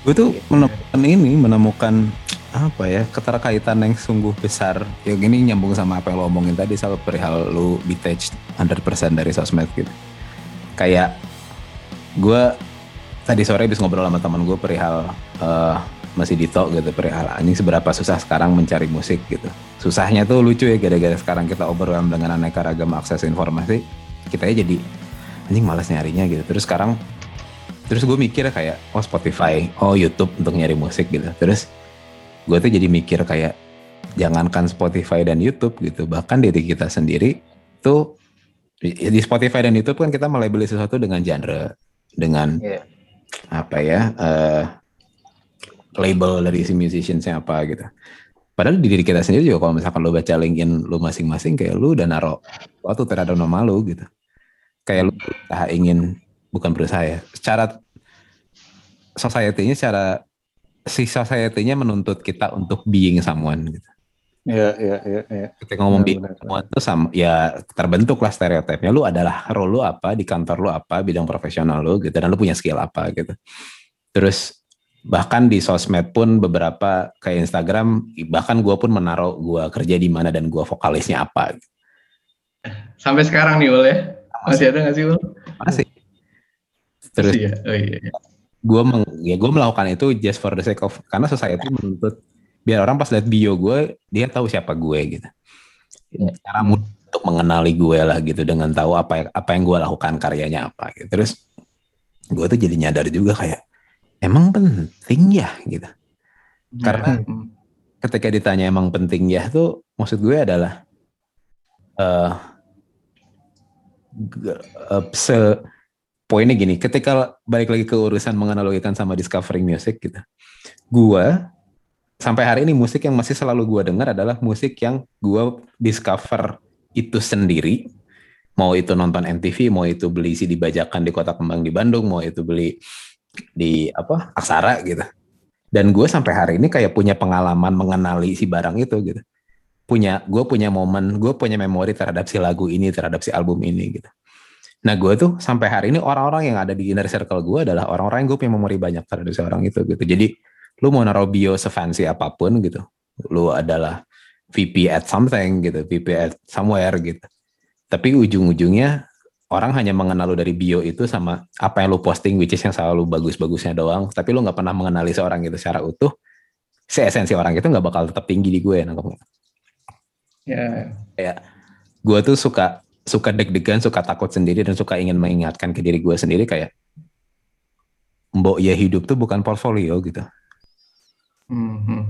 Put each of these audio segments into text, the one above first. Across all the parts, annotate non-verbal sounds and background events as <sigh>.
gue tuh menemukan ini menemukan apa ya keterkaitan yang sungguh besar. Ya gini nyambung sama apa yang lo omongin tadi soal perihal lu detached 100% dari sosmed gitu. Kayak gue tadi sore habis ngobrol sama teman gue perihal uh, masih Dito gitu perihal anjing seberapa susah sekarang mencari musik gitu. Susahnya tuh lucu ya gara-gara sekarang kita overwhelmed dengan aneka ragam akses informasi kita ya jadi anjing malas nyarinya gitu. Terus sekarang terus gue mikir kayak oh Spotify oh YouTube untuk nyari musik gitu. Terus gue tuh jadi mikir kayak jangankan Spotify dan YouTube gitu bahkan diri kita sendiri tuh di Spotify dan YouTube kan kita melabeli sesuatu dengan genre dengan yeah. apa ya uh, label dari si musiciansnya apa gitu. Padahal di diri kita sendiri juga kalau misalkan lo baca LinkedIn lo masing-masing kayak lo udah naruh waktu terhadap nama lo gitu. Kayak lo berusaha ingin bukan berusaha ya secara society-nya secara si society-nya menuntut kita untuk being someone gitu. Iya, iya, iya, iya. Ketika ngomong being someone itu sama ya terbentuk lah stereotipnya. Lu adalah role lu apa, di kantor lu apa, bidang profesional lu gitu dan lu punya skill apa gitu. Terus bahkan di sosmed pun beberapa kayak Instagram bahkan gue pun menaruh gue kerja di mana dan gue vokalisnya apa. Gitu. Sampai sekarang nih Ul ya? Masih, ada nggak sih Ul? Masih. Terus Masih ya? Oh, iya. iya gue meng, ya gue melakukan itu just for the sake of karena society menuntut biar orang pas lihat bio gue dia tahu siapa gue gitu ya, cara mudah untuk mengenali gue lah gitu dengan tahu apa apa yang gue lakukan karyanya apa gitu terus gue tuh jadi nyadar juga kayak emang penting ya gitu karena hmm. ketika ditanya emang penting ya tuh maksud gue adalah uh, uh, se poinnya gini, ketika balik lagi ke urusan menganalogikan sama discovering music gitu, gua sampai hari ini musik yang masih selalu gua dengar adalah musik yang gua discover itu sendiri, mau itu nonton MTV, mau itu beli CD bajakan di Kota Kembang di Bandung, mau itu beli di apa Aksara gitu. Dan gue sampai hari ini kayak punya pengalaman mengenali si barang itu gitu. Punya, gue punya momen, gue punya memori terhadap si lagu ini, terhadap si album ini gitu Nah gue tuh sampai hari ini orang-orang yang ada di inner circle gue adalah orang-orang yang gue punya memori banyak terhadap seorang itu gitu. Jadi lu mau naruh bio sefancy apa pun gitu, lu adalah VP at something gitu, VP at somewhere gitu. Tapi ujung-ujungnya orang hanya mengenal lu dari bio itu sama apa yang lu posting which is yang selalu bagus-bagusnya doang. Tapi lu nggak pernah mengenali seorang itu secara utuh. Si esensi orang itu nggak bakal tetap tinggi di gue nangkepnya. Ya. Yeah. Kayak gue tuh suka suka deg-degan, suka takut sendiri dan suka ingin mengingatkan ke diri gue sendiri kayak mbok ya hidup tuh bukan portfolio gitu. Mm-hmm.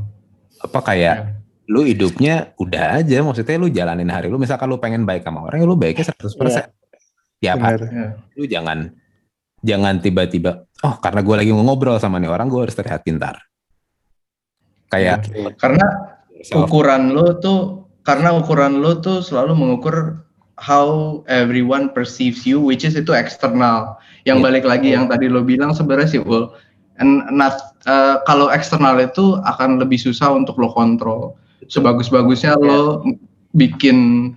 Apa kayak yeah. lu hidupnya udah aja, maksudnya lu jalanin hari lu, misalkan lu pengen baik sama orang, ya lu baiknya 100%. Yeah. Ya apa? Yeah. Lu jangan jangan tiba-tiba, oh karena gue lagi ngobrol sama nih orang, gue harus terlihat pintar. Kayak okay. karena ukuran lu tuh karena ukuran lu tuh selalu mengukur how everyone perceives you which is itu eksternal yang yeah. balik lagi yang tadi lo bilang sebenarnya sih well and not uh, kalau eksternal itu akan lebih susah untuk lo kontrol sebagus-bagusnya yeah. lo bikin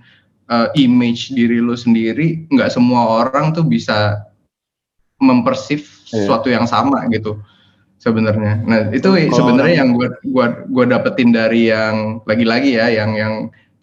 uh, image diri lo sendiri nggak semua orang tuh bisa mempersif yeah. sesuatu yang sama gitu sebenarnya nah itu sebenarnya yang gue gua gua dapetin dari yang lagi-lagi ya yang yang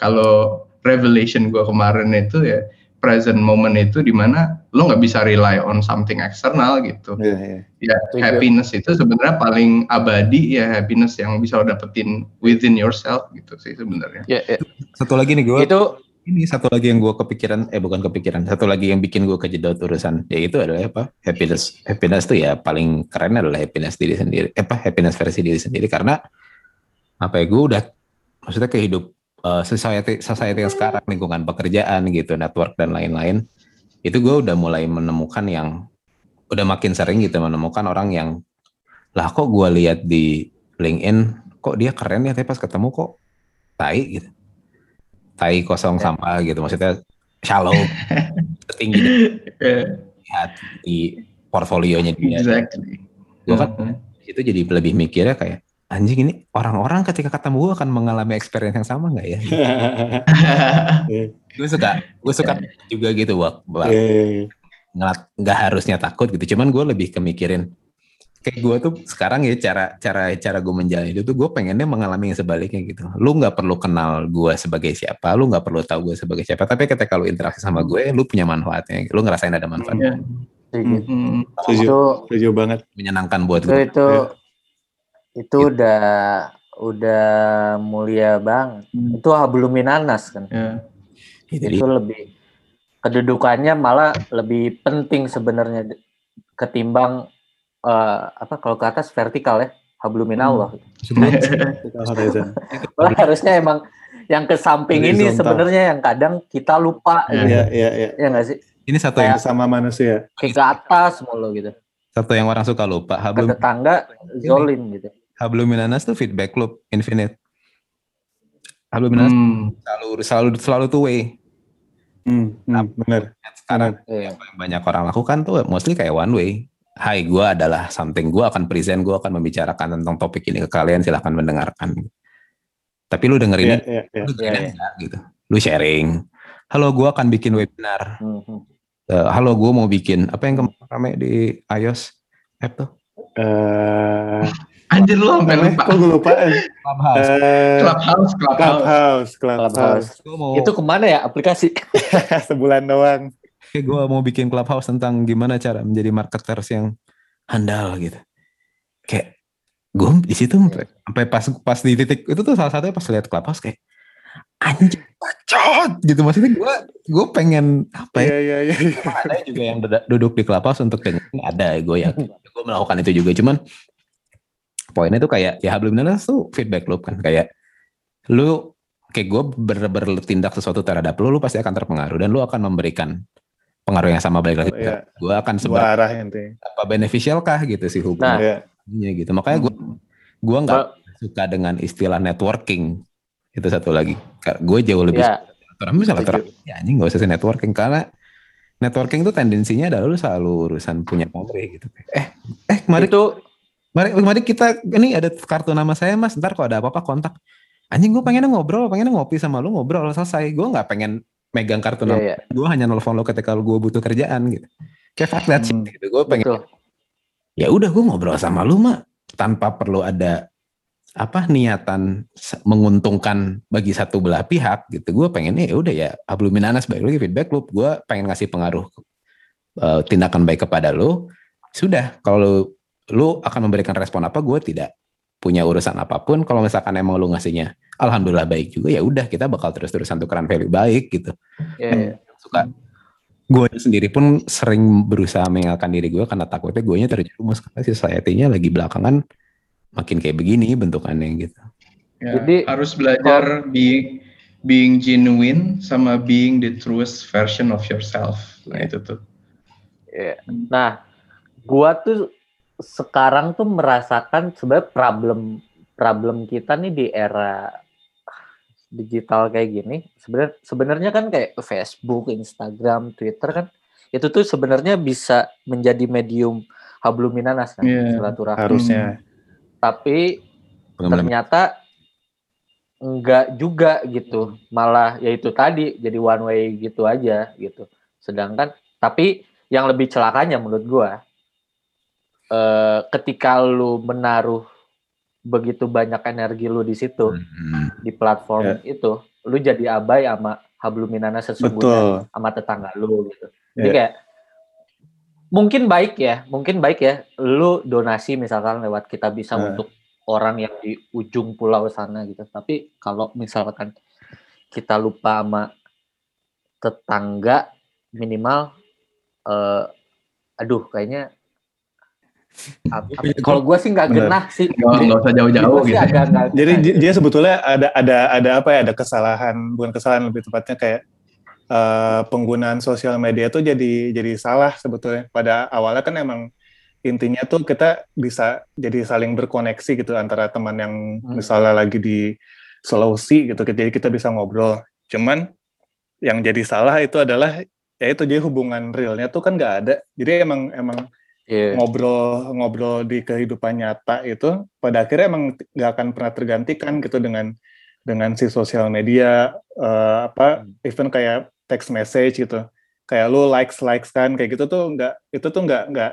kalau revelation gue kemarin itu ya present moment itu di mana lo nggak bisa rely on something eksternal gitu. Yeah, yeah. Ya happiness itu sebenarnya paling abadi ya happiness yang bisa lo dapetin within yourself gitu sih sebenarnya. Yeah, yeah. Satu lagi nih gue. Itu ini satu lagi yang gue kepikiran eh bukan kepikiran satu lagi yang bikin gue kejedot urusan ya itu adalah apa happiness happiness tuh ya paling keren adalah happiness diri sendiri eh, apa happiness versi diri sendiri karena apa ya gue udah maksudnya kehidup uh, society society yang sekarang lingkungan pekerjaan gitu network dan lain-lain itu gue udah mulai menemukan yang udah makin sering gitu menemukan orang yang lah kok gue lihat di LinkedIn kok dia keren ya tapi pas ketemu kok tai gitu tai kosong ya. sampah gitu maksudnya shallow <laughs> tinggi lihat di portfolionya dia exactly. gue kan -huh. itu jadi lebih mikirnya kayak anjing ini orang-orang ketika ketemu gue akan mengalami experience yang sama nggak ya? <laughs> gue suka, gue suka juga gitu, Wak. Nggak harusnya takut gitu, cuman gue lebih kemikirin kayak gue tuh sekarang ya cara cara cara gue menjalani itu tuh gue pengennya mengalami yang sebaliknya gitu lu nggak perlu kenal gue sebagai siapa lu nggak perlu tahu gue sebagai siapa tapi ketika lu interaksi sama gue lu punya manfaatnya lu ngerasain ada manfaatnya Iya. Hmm. Hmm. Setuju, Itu setuju banget. menyenangkan buat itu gue itu Iya. Itu udah udah mulia banget. Hmm. Itu habluminanas kan. Ya. jadi Itu lebih kedudukannya malah lebih penting sebenarnya ketimbang eh, apa kalau ke atas vertikal ya habluminallah. Vertical horizon. Malah harusnya emang yang ke samping ini sebenarnya yang kadang kita lupa Iya. gitu. Iya, iya, iya. Ya nggak sih? ini satu yang Sama manusia. Ke atas mulu gitu. satu yang orang suka lupa Ke hablum tetangga zolim gitu. Habluminanas tuh feedback loop infinite habluminanas Hmm. selalu selalu selalu two way Hmm, hmm, bener. sekarang Iya. apa yang banyak orang lakukan tuh mostly kayak one way Hai, gue adalah something. Gue akan present, gue akan membicarakan tentang topik ini ke kalian. Silahkan mendengarkan. Tapi lu dengerin Iya, iya, iya. lu dengerin Iya, iya. enggak gitu. Lu sharing. Halo, gue akan bikin webinar. Mhm. Eh, halo, gue mau bikin apa yang kemarin rame di iOS app tuh? Eh, Anjir lu sampai lupa. kok gue lupa? Eh, Clubhouse. Clubhouse, Clubhouse. Clubhouse, Clubhouse. Clubhouse. Mau Itu ke mana ya aplikasi? <laughs> Sebulan doang. kayak gue mau bikin clubhouse tentang gimana cara menjadi marketers yang handal gitu. Kayak gue di situ sampai sampai pas pas di titik itu tuh salah satunya pas lihat clubhouse kayak anjing bacot gitu maksudnya gue gue pengen apa ya Iya, iya, iya. ada juga yang duduk- duduk di clubhouse untuk dengerin ada gue ya gue melakukan itu juga cuman poinnya tuh kayak ya belum tuh feedback loop kan kayak lu kayak gue ber bertindak sesuatu terhadap lu lu pasti akan terpengaruh dan lu akan memberikan pengaruh yang sama balik lagi Oh, iya. gue akan arah intinya. beneficial kah gitu sih Nah. hubungannya Iya. gitu makanya gue gue nggak suka dengan istilah networking itu satu lagi gue jauh lebih ya, Orang misalnya orang ya anjing gak usah sih networking karena networking tuh tendensinya adalah lu selalu urusan punya pamrih gitu. Eh, eh mari itu mari mari kita ini ada kartu nama saya mas. Ntar kalau ada apa-apa kontak. Anjing gue pengennya ngobrol, pengennya ngopi sama lu ngobrol selesai. Gue nggak pengen megang kartu ya, nama. ya, Gue hanya nelfon lo ketika gue butuh kerjaan gitu. Kayak fuck that shit Hmm. gitu. Gue pengen betul. ya udah gue ngobrol sama lu mah tanpa perlu ada apa niatan menguntungkan bagi satu belah pihak gitu gue pengennya ya udah ya abluminanas balik lagi feedback loop gue pengen ngasih pengaruh eh, tindakan baik kepada lu sudah kalau lu akan memberikan respon apa gue tidak punya urusan apa pun kalau misalkan emang lu ngasihnya alhamdulillah baik juga ya udah kita bakal terus-terusan tukeran value baik gitu Ya, ya. suka gue sendiri pun sering berusaha mengingatkan diri gue karena takutnya gue nya terjerumus karena society-nya lagi belakangan makin kayak begini bentukannya gitu. Ya, Jadi- harus belajar being being genuine sama being the truest version of yourself. Nah itu tuh. Iya. Nah, gua tuh sekarang tuh merasakan sebenarnya problem problem kita nih di era digital kayak gini. Sebenarnya sebenarnya kan kayak Facebook, Instagram, Twitter kan itu tuh sebenarnya bisa menjadi medium habluminanas kan Iya. silaturahmi. Harusnya. Tapi Pengembangan ternyata enggak juga gitu malah ya itu tadi jadi one way gitu aja gitu sedangkan tapi yang lebih celakanya menurut gua eh, ketika lu menaruh begitu banyak energi lu di situ Hmm. di platform itu lu jadi abai sama habluminana sesungguhnya Betul. sama tetangga lu gitu jadi Iya. kayak mungkin baik ya mungkin baik ya lu donasi misalkan lewat kita bisa Nah. untuk orang yang di ujung pulau sana gitu tapi kalau misalkan kita lupa sama tetangga minimal eh aduh kayaknya kalau gue sih nggak genah sih Nggak usah jauh-jauh gitu. agak nggak <laughs> Jadi dia sebetulnya ada ada ada apa ya? Ada kesalahan, bukan kesalahan lebih tepatnya kayak eh, penggunaan sosial media tuh jadi jadi salah sebetulnya. Pada awalnya kan emang intinya tuh kita bisa jadi saling berkoneksi gitu antara teman yang Hmm. misalnya lagi di Sulawesi gitu. Jadi kita bisa ngobrol. Cuman yang jadi salah itu adalah ya itu jadi hubungan realnya tuh kan nggak ada. Jadi emang emang Iya. ngobrol ngobrol di kehidupan nyata itu pada akhirnya emang nggak akan pernah tergantikan gitu dengan dengan si sosial media eh, apa even kayak text message gitu kayak lu likes likes kan kayak gitu tuh nggak itu tuh nggak nggak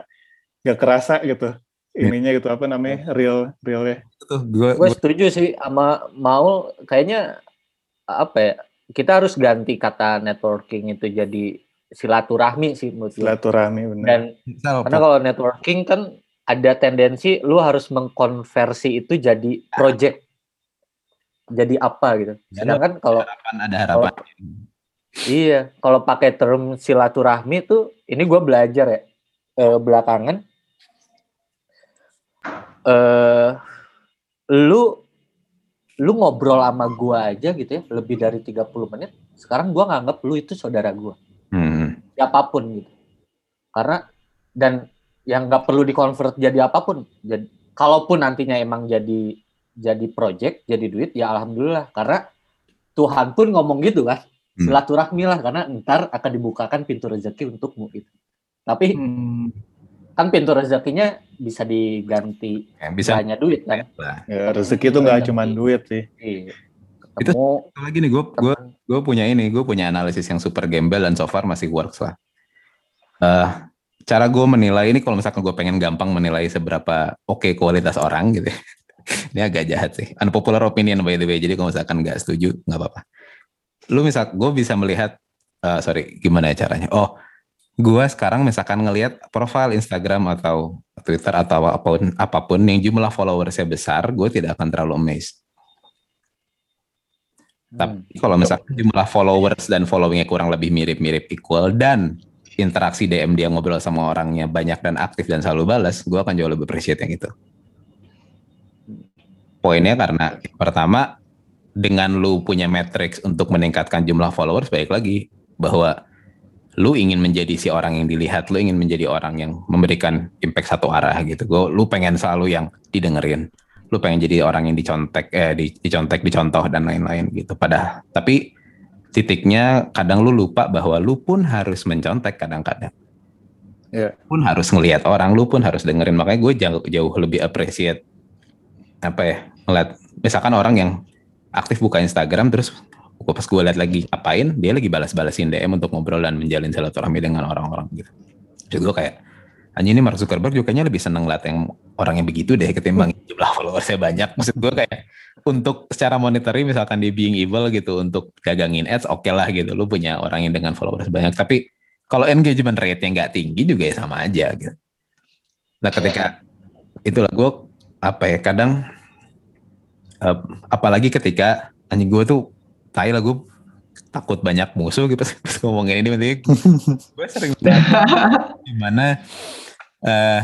nggak kerasa gitu ininya gitu apa namanya real realnya. Tuh, gue Gue setuju sih sama mau kayaknya apa ya? Kita harus ganti kata networking itu jadi silaturahmi sih menurut gue. Silaturahmi benar. Dan karena kalau networking kan ada tendensi lu harus mengkonversi itu jadi project. Jadi apa gitu. Ya, Sedangkan kalau harapan ada harapan. Iya, kalau pakai term silaturahmi tuh, ini gue belajar ya eh, belakangan. Eh, lu lu ngobrol sama gue aja gitu ya, lebih dari 30 menit. Sekarang gue nganggap lu itu saudara gue, Siapa pun gitu. Karena dan yang nggak perlu dikonvert jadi apa pun. Jadi kalaupun nantinya emang jadi jadi project, jadi duit, ya alhamdulillah. Karena Tuhan pun ngomong gitu kan Hmm. silaturahmi lah karena ntar akan dibukakan pintu rezeki untukmu itu. Tapi Hmm. kan pintu rezekinya bisa diganti Ya, bisa hanya duit kan. lah. Ya, rezeki itu nggak cuma duit sih. Iya. Itu- Satu lagi nih gue gue gue punya ini gue punya analisis yang super gembel dan so far masih works lah. Eh, cara gue menilai ini kalau misalkan gue pengen gampang menilai seberapa oke kualitas orang gitu. ya. <laughs> ini agak jahat sih. Unpopular opinion by the way. Jadi kalau misalkan nggak setuju nggak apa-apa. Lu misal gue bisa melihat eh, sorry gimana ya caranya? Oh gue sekarang misalkan ngelihat profil Instagram atau Twitter atau apa pun apa pun yang jumlah followersnya besar, gue tidak akan terlalu amazed. Hmm. Tapi kalau misalkan jumlah followers dan followingnya kurang lebih mirip-mirip equal dan interaksi DM dia ngobrol sama orangnya banyak dan aktif dan selalu balas, gue akan jauh lebih appreciate yang itu. Poinnya karena pertama dengan lu punya matrix untuk meningkatkan jumlah followers, baik lagi bahwa lu ingin menjadi si orang yang dilihat, lu ingin menjadi orang yang memberikan impact satu arah gitu. Gue, lu pengen selalu yang didengerin lu pengen jadi orang yang dicontek eh di, dicontek dicontoh dan lain-lain gitu. Pada tapi titiknya kadang lu lupa bahwa lu pun harus mencontek kadang-kadang. Iya. pun harus ngelihat orang lu pun harus dengerin. Makanya gue jauh jauh lebih appreciate apa ya ngeliat misalkan orang yang aktif buka Instagram terus gua pas gue lihat lagi apain dia lagi balas-balasin DM untuk ngobrol dan menjalin silaturahmi dengan orang-orang gitu. Jadi gue kayak anjing ini Mark Zuckerberg juga kayaknya lebih seneng liat yang orang yang begitu deh ketimbang jumlah followersnya banyak. Maksud gue kayak untuk secara monetary misalkan di being evil gitu untuk gagangin ads oke lah gitu. Lu punya orang yang dengan followers banyak. Tapi kalau engagement rate-nya nggak tinggi juga ya sama aja gitu. Nah ketika itulah gue apa ya kadang eh, apalagi ketika anjing gue tuh tai lah gue takut banyak musuh gitu <laughs> pas ngomongin ini nanti gue sering <laughs> gimana eh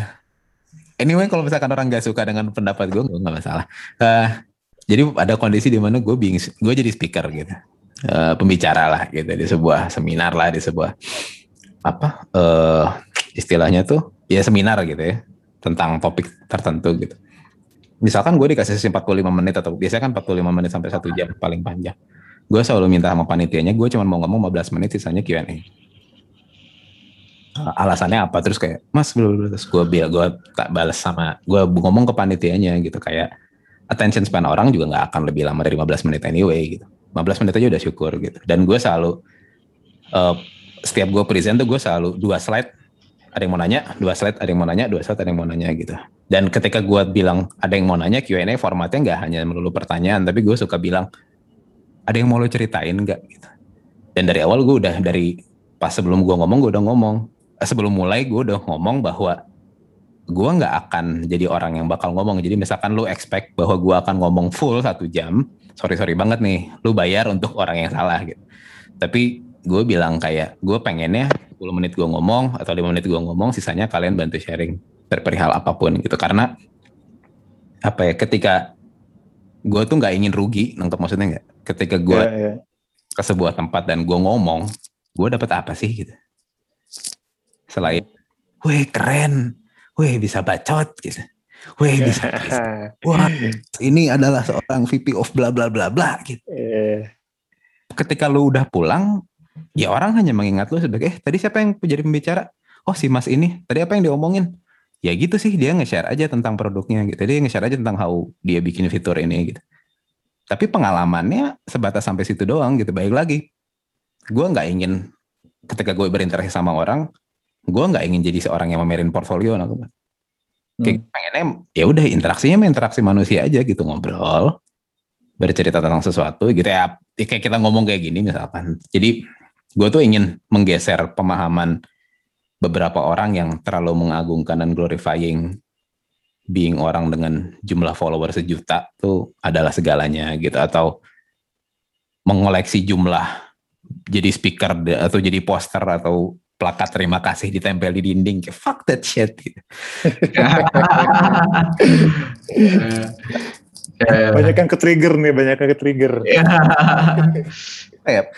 anyway kalau misalkan orang nggak suka dengan pendapat gue gue nggak masalah. Eh, jadi ada kondisi di mana gue bing gue jadi speaker gitu. Eh, pembicara lah gitu di sebuah seminar lah di sebuah apa eh istilahnya tuh ya seminar gitu ya tentang topik tertentu gitu. Misalkan gue dikasih sesi 45 menit atau biasanya kan 45 menit sampai satu jam paling panjang. Gue selalu minta sama panitianya gue cuma mau ngomong 15 menit sisanya Q&A Uh, alasannya apa? Terus kayak mas belum terus gue bilang gue tak balas sama gue ngomong ke panitianya gitu kayak attention span orang juga nggak akan lebih lama dari 15 menit anyway gitu. 15 menit aja udah syukur gitu. Dan gue selalu uh, setiap gue present tuh gue selalu dua slide ada yang mau nanya dua slide ada yang mau nanya dua slide ada yang mau nanya gitu. Dan ketika gue bilang ada yang mau nanya Q&A formatnya nggak hanya melulu pertanyaan tapi gue suka bilang ada yang mau lo ceritain nggak? Gitu. Dan dari awal gue udah dari pas sebelum gue ngomong gue udah ngomong. Eh, sebelum mulai gue udah ngomong bahwa gue nggak akan jadi orang yang bakal ngomong jadi misalkan lu expect bahwa gue akan ngomong full satu jam sorry sorry banget nih lu bayar untuk orang yang salah gitu tapi gue bilang kayak gue pengennya 10 menit gue ngomong atau 5 menit gue ngomong sisanya kalian bantu sharing perihal apa pun gitu karena apa ya ketika gue tuh nggak ingin rugi nangkep maksudnya nggak ketika gue Iya, iya. ke sebuah tempat dan gue ngomong, gue dapat apa sih gitu? Selain, weh keren, weh bisa bacot gitu, weh Iya. bisa, wah ini adalah seorang VP of bla bla bla bla gitu. Iya. Ketika lu udah pulang, ya orang hanya mengingat lu sebagai, eh tadi siapa yang jadi pembicara? Oh si mas ini, tadi apa yang diomongin? Ya gitu sih, dia nge-share aja tentang produknya gitu. Dia nge-share aja tentang how dia bikin fitur ini gitu. Tapi pengalamannya sebatas sampai situ doang gitu. Baik lagi, gue nggak ingin ketika gue berinteraksi sama orang, gue nggak ingin jadi seorang yang memamerin portfolio. Nah, Kayak pengennya ya udah interaksinya interaksi manusia aja gitu ngobrol, bercerita tentang sesuatu gitu ya. ya kayak kita ngomong kayak gini misalkan. Jadi gue tuh ingin menggeser pemahaman beberapa orang yang terlalu mengagungkan dan glorifying being orang dengan jumlah follower sejuta tuh adalah segalanya gitu atau mengoleksi jumlah jadi speaker atau jadi poster atau plakat terima kasih ditempel di dinding. Kayak fuck that shit gitu. <laughs> banyak yang ke trigger nih banyak yang ke trigger ya, <laughs>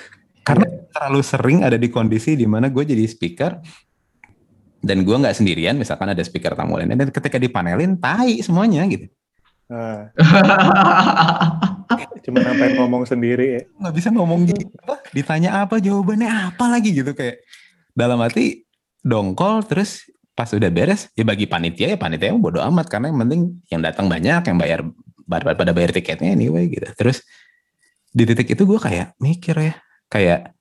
karena terlalu sering ada di kondisi di mana gue jadi speaker dan gue nggak sendirian misalkan ada speaker tamu lain dan ketika dipanelin tai semuanya gitu. Nah. <laughs> cuma sampai ngomong sendiri. Ya nggak bisa ngomong gitu. Apa ditanya apa jawabannya apa lagi gitu kayak dalam hati dongkol terus pas udah beres ya bagi panitia ya panitia bodo amat karena yang penting yang datang banyak yang bayar pada bayar tiketnya anyway gitu. Terus di titik itu gue kayak mikir ya kayak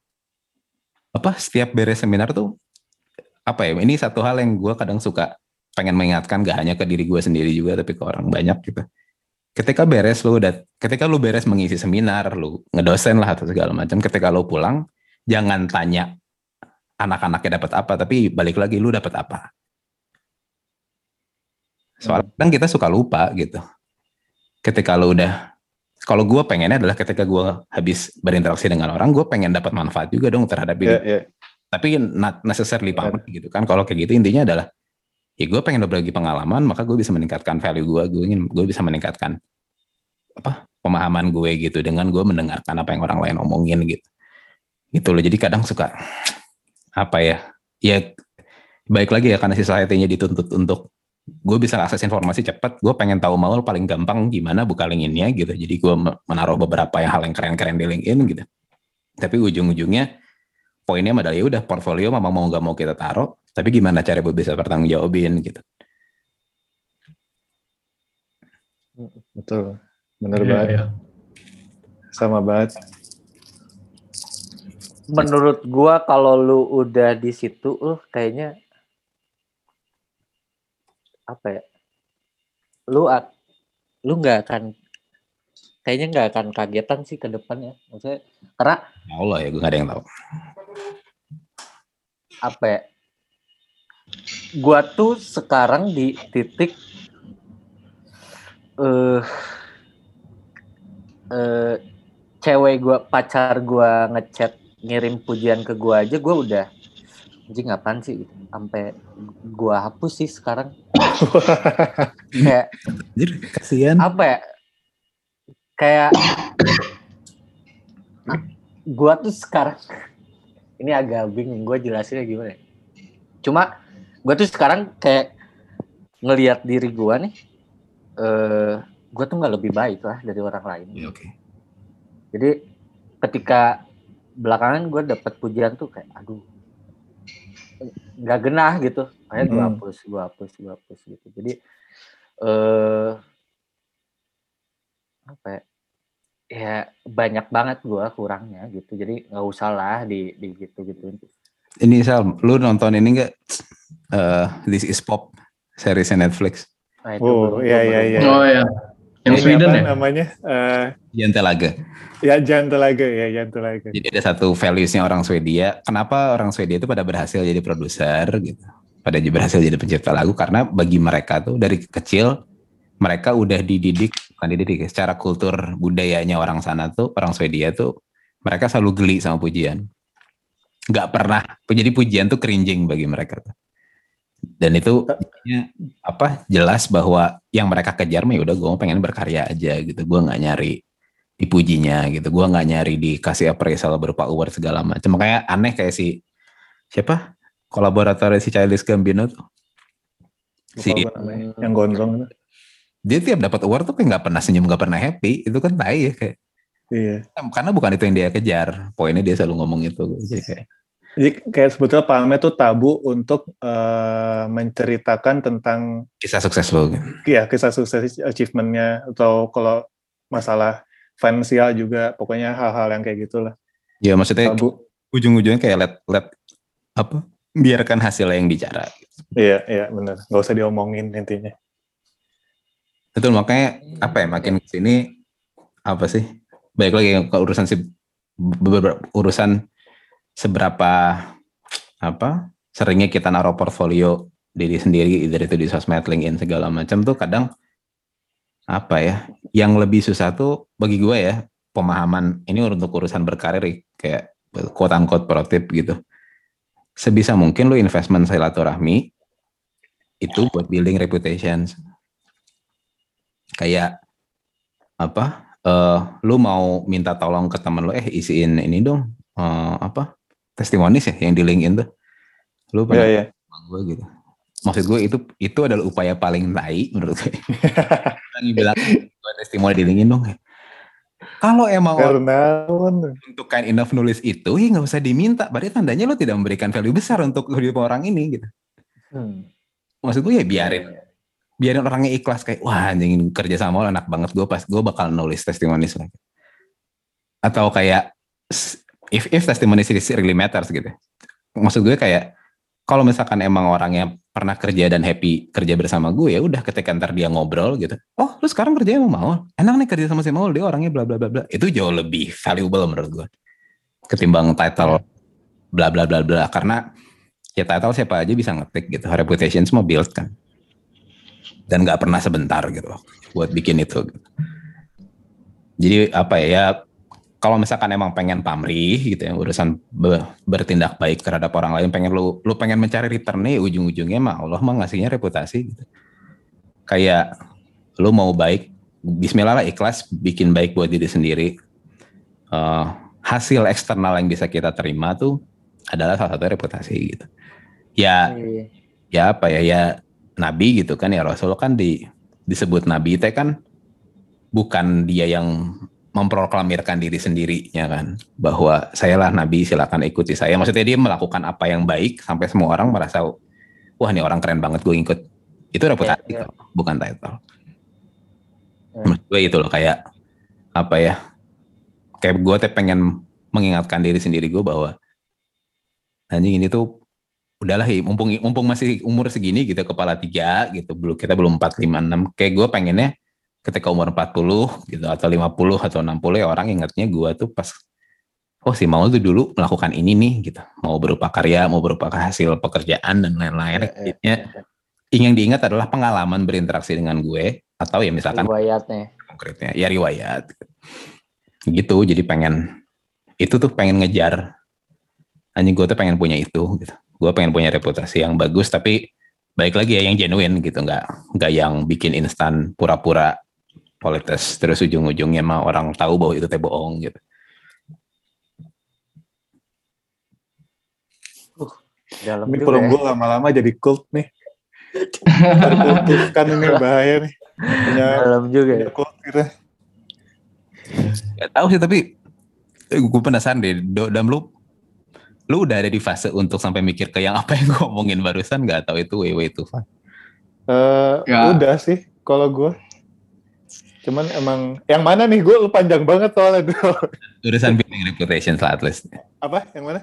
apa setiap beres seminar tuh apa ya ini satu hal yang gue kadang suka pengen mengingatkan gak hanya ke diri gue sendiri juga tapi ke orang banyak gitu. Ketika beres lu udah ketika lu beres mengisi seminar lu ngedosen lah atau segala macam ketika lu pulang jangan tanya anak-anaknya dapat apa, tapi balik lagi lu dapat apa. Soalnya kadang kita suka lupa gitu. Ketika lu udah, kalau gue pengennya adalah ketika gue habis berinteraksi dengan orang, gue pengen dapat manfaat juga dong terhadap hidup. Yeah, yeah. Tapi not necessarily pamit yeah. gitu kan. Kalau kayak gitu intinya adalah, ya gue pengen berbagi pengalaman, maka gue bisa meningkatkan value gue, gue ingin gue bisa meningkatkan apa pemahaman gue gitu dengan gue mendengarkan apa yang orang lain omongin gitu. Gitu loh. Jadi kadang suka apa ya ya baik lagi ya karena society-nya dituntut untuk gue bisa akses informasi cepat gue pengen tahu mau paling gampang gimana buka LinkedIn-nya gitu. Jadi gue menaruh beberapa yang hal yang keren-keren di LinkedIn gitu. Tapi ujung-ujungnya poinnya adalah ya udah portfolio memang mau nggak mau kita taruh tapi gimana cara gue bisa bertanggung jawabin gitu. Betul. Benar yeah, banget. yeah. sama banget menurut gua kalau lu udah di situ uh kayaknya apa ya? Lu lu nggak akan kayaknya nggak akan kagetan sih ke depannya. Maksudnya karena ya Allah ya gue gak ada yang tahu. Apa ya? Gua tuh sekarang di titik eh uh, uh, cewek gua pacar gua ngechat ngirim pujian ke gua aja gua udah anjing ngapain sih? Sampai gua hapus sih sekarang. <laughs> Kayak kasihan. apa ya? Kayak gua tuh sekarang ini agak bingung gua jelasinnya gimana ya. cuma gua tuh sekarang kayak ngelihat diri gua nih eh gua tuh nggak lebih baik lah dari orang lain. Ya, okay. jadi ketika belakangan gue dapet pujian tuh kayak aduh nggak genah gitu. Kayak gue hapus gue hapus gue hapus gitu. Jadi eh apa ya, ya banyak banget gue kurangnya gitu. Jadi nggak usah lah di di gitu gitu ini Sal lu nonton ini nggak? Uh, This is Pop seriesnya Netflix. Nah, oh iya iya iya. oh iya yang Sweden ya namanya uh, Jantelaga Ya Jantelaga ya Jantelaga. Jadi ada satu valuesnya orang Swedia. Kenapa orang Swedia itu pada berhasil jadi produser gitu? Pada berhasil jadi pencipta lagu karena bagi mereka tuh dari kecil mereka udah dididik bukan dididik secara kultur budayanya orang sana tuh orang Swedia tuh mereka selalu geli sama pujian. Gak pernah jadi pujian tuh cringing bagi mereka tuh. Dan itu apa jelas bahwa yang mereka kejar mah ya udah gue pengen berkarya aja gitu. Gue nggak nyari dipujinya gitu. Gua nggak nyari dikasih appraisal berupa award segala macam. Makanya aneh kayak si siapa kolaborator si Childish Gambino tuh. Si yang gondrong Dia tiap dapat award tuh kayak nggak pernah senyum, nggak pernah happy. Itu kan tai ya kayak. Iya. Karena bukan itu yang dia kejar. Poinnya dia selalu ngomong itu. Jadi kayak jadi kayak sebetulnya Pak Ahmed tuh tabu untuk uh, menceritakan tentang kisah sukses lo. Iya, kisah sukses achievementnya atau kalau masalah finansial juga pokoknya hal-hal yang kayak gitulah. Ya maksudnya ujung-ujungnya kayak let let apa biarkan hasil yang bicara iya iya benar. Nggak usah diomongin intinya. Betul makanya apa ya makin ke sini apa sih baik lagi ke urusan si urusan seberapa apa seringnya kita naruh portfolio diri sendiri dari itu di sosmed LinkedIn segala macam tuh kadang apa ya yang lebih susah tuh bagi gue ya pemahaman ini untuk urusan berkarir kayak quote unquote pro tip gitu. Sebisa mungkin lu investment silaturahmi itu buat building reputation kayak apa uh, lu mau minta tolong ke temen lu eh isiin ini dong uh, apa testimoni ya yang di LinkedIn tuh lu pernah yeah, yeah. gue gitu maksud gue itu itu adalah upaya paling tai menurut gue yang <laughs> bilang gue testimoni di LinkedIn dong kalau emang Karena untuk kind enough nulis itu, ya nggak usah diminta. Berarti tandanya lo tidak memberikan value besar untuk hidup orang ini gitu. Hmm. Maksud gue ya biarin, iya, iya. biarin orangnya ikhlas kayak wah anjing kerja sama lo enak banget gue pas gue bakal nulis testimoni lagi. Atau kayak if if testimoni really matters gitu. Maksud gue kayak kalau misalkan emang orangnya pernah kerja dan happy kerja bersama gue ya udah ketika ntar dia ngobrol gitu oh lu sekarang kerja sama Maul? Enak nih kerja sama si Maul dia orangnya bla bla bla bla. Itu jauh lebih valuable menurut gue ketimbang title bla bla bla bla. Karena ya title siapa aja bisa ngetik gitu. Reputation semua build kan. Dan nggak pernah sebentar gitu buat bikin itu gitu. jadi apa ya, ya kalau misalkan emang pengen pamrih gitu ya urusan be, bertindak baik terhadap orang lain pengen lu lu pengen mencari return nih ujung-ujungnya mah Allah mah ngasihnya reputasi gitu. Kayak lu mau baik bismillah lah ikhlas bikin baik buat diri sendiri. Uh, hasil eksternal yang bisa kita terima tuh adalah salah satu reputasi gitu. Ya iya. ya apa ya ya nabi gitu kan ya Rasul kan di disebut nabi teh kan bukan dia yang memproklamirkan diri sendirinya kan. Bahwa sayalah nabi silakan ikuti saya. Maksudnya dia melakukan apa yang baik sampai semua orang merasa wah ini orang keren banget gue ikut. Itu reputasi yeah, yeah. bukan title. Yeah. maksud gue itu loh kayak apa ya kayak gue teh pengen mengingatkan diri sendiri gue bahwa anjing ini tuh udahlah mumpung mumpung masih umur segini gitu kepala tiga gitu belum kita belum empat lima enam. Kayak gue pengennya ketika umur 40 gitu atau 50 atau 60 ya orang ingatnya gue tuh pas oh si mau tuh dulu melakukan ini nih gitu. Mau berupa karya mau berupa hasil pekerjaan dan lain-lain. Ya, ya, ya. yang diingat adalah pengalaman berinteraksi dengan gue atau ya misalkan riwayatnya. konkretnya ya riwayat. Gitu jadi pengen itu tuh pengen ngejar hanya gue tuh pengen punya itu gitu. Gue pengen punya reputasi yang bagus tapi baik lagi ya yang genuine gitu. Nggak nggak yang bikin instan pura-pura politis terus ujung-ujungnya mah orang tahu bahwa itu teh bohong gitu. Uh, dalam ini perlu gue ya. lama-lama jadi cult nih. kan ini bahaya nih. Punya, dalam juga ya. Cult gitu. Gak tahu sih tapi eh, gue penasaran deh. Dalam lu lu udah ada di fase untuk sampai mikir ke yang apa yang gue omongin barusan nggak tahu itu way way too far. Uh, ya. Udah sih kalau gue Cuman emang yang mana nih gue panjang banget soalnya dulu. <laughs> Urusan building reputation lah at least. Apa? Yang mana?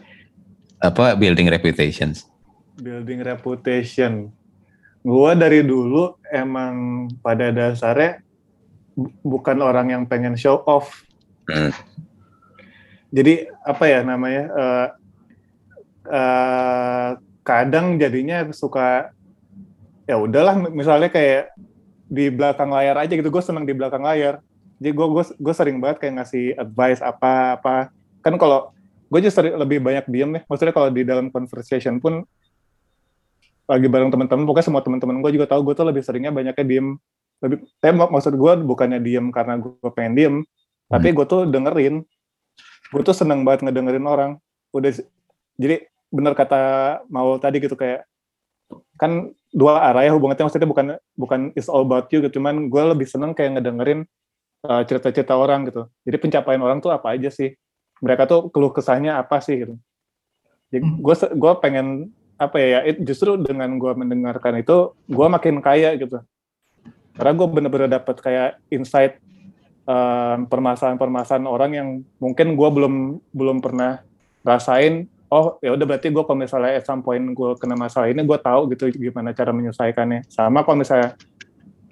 Apa building reputations? Building reputation. Gue dari dulu emang pada dasarnya bukan orang yang pengen show off. Hmm. Jadi apa ya namanya? Uh, uh, kadang jadinya suka ya udahlah misalnya kayak di belakang layar aja gitu. Gue seneng di belakang layar. Jadi gue gue gue sering banget kayak ngasih advice apa apa. Kan kalau gue justru lebih banyak diem nih. Maksudnya kalau di dalam conversation pun lagi bareng teman-teman pokoknya semua teman-teman gue juga tahu gue tuh lebih seringnya banyaknya diem. Lebih tapi maksud gue bukannya diem karena gue pengen diem hmm. tapi gue tuh dengerin. Gue tuh seneng banget ngedengerin orang. Udah jadi bener kata mau tadi gitu kayak kan dua arah ya hubungannya maksudnya bukan bukan is all about you gitu. Cuman gue lebih seneng kayak ngedengerin uh, cerita-cerita orang gitu. Jadi pencapaian orang tuh apa aja sih? Mereka tuh keluh kesahnya apa sih gitu. Jadi gue hmm. gue pengen apa ya, ya justru dengan gue mendengarkan itu gue makin kaya gitu. Karena gue bener-bener dapet kayak insight permasalahan permasalahan-permasalahan orang yang mungkin gue belum belum pernah rasain oh ya udah berarti gue kalau misalnya at some point gue kena masalah ini gue tahu gitu gimana cara menyelesaikannya. Sama kalau misalnya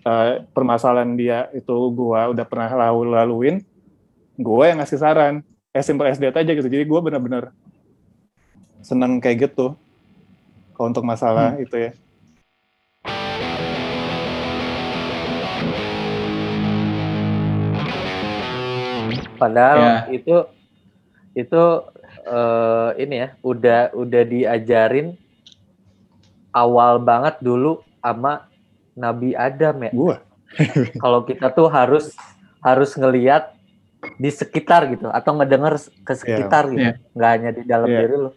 uh, permasalahan dia itu gue udah pernah lalu laluin gue yang ngasih saran. Eh simple as that aja gitu. Jadi gue bener-bener seneng kayak gitu. Kalau untuk masalah hmm. itu ya. Padahal ya. itu itu uh, ini ya udah udah diajarin awal banget dulu sama Nabi Adam ya. Gua. <laughs> Kalau kita tuh harus harus ngelihat di sekitar gitu atau ngedenger ke sekitar yeah. gitu, yeah. nggak hanya di dalam yeah. diri lo.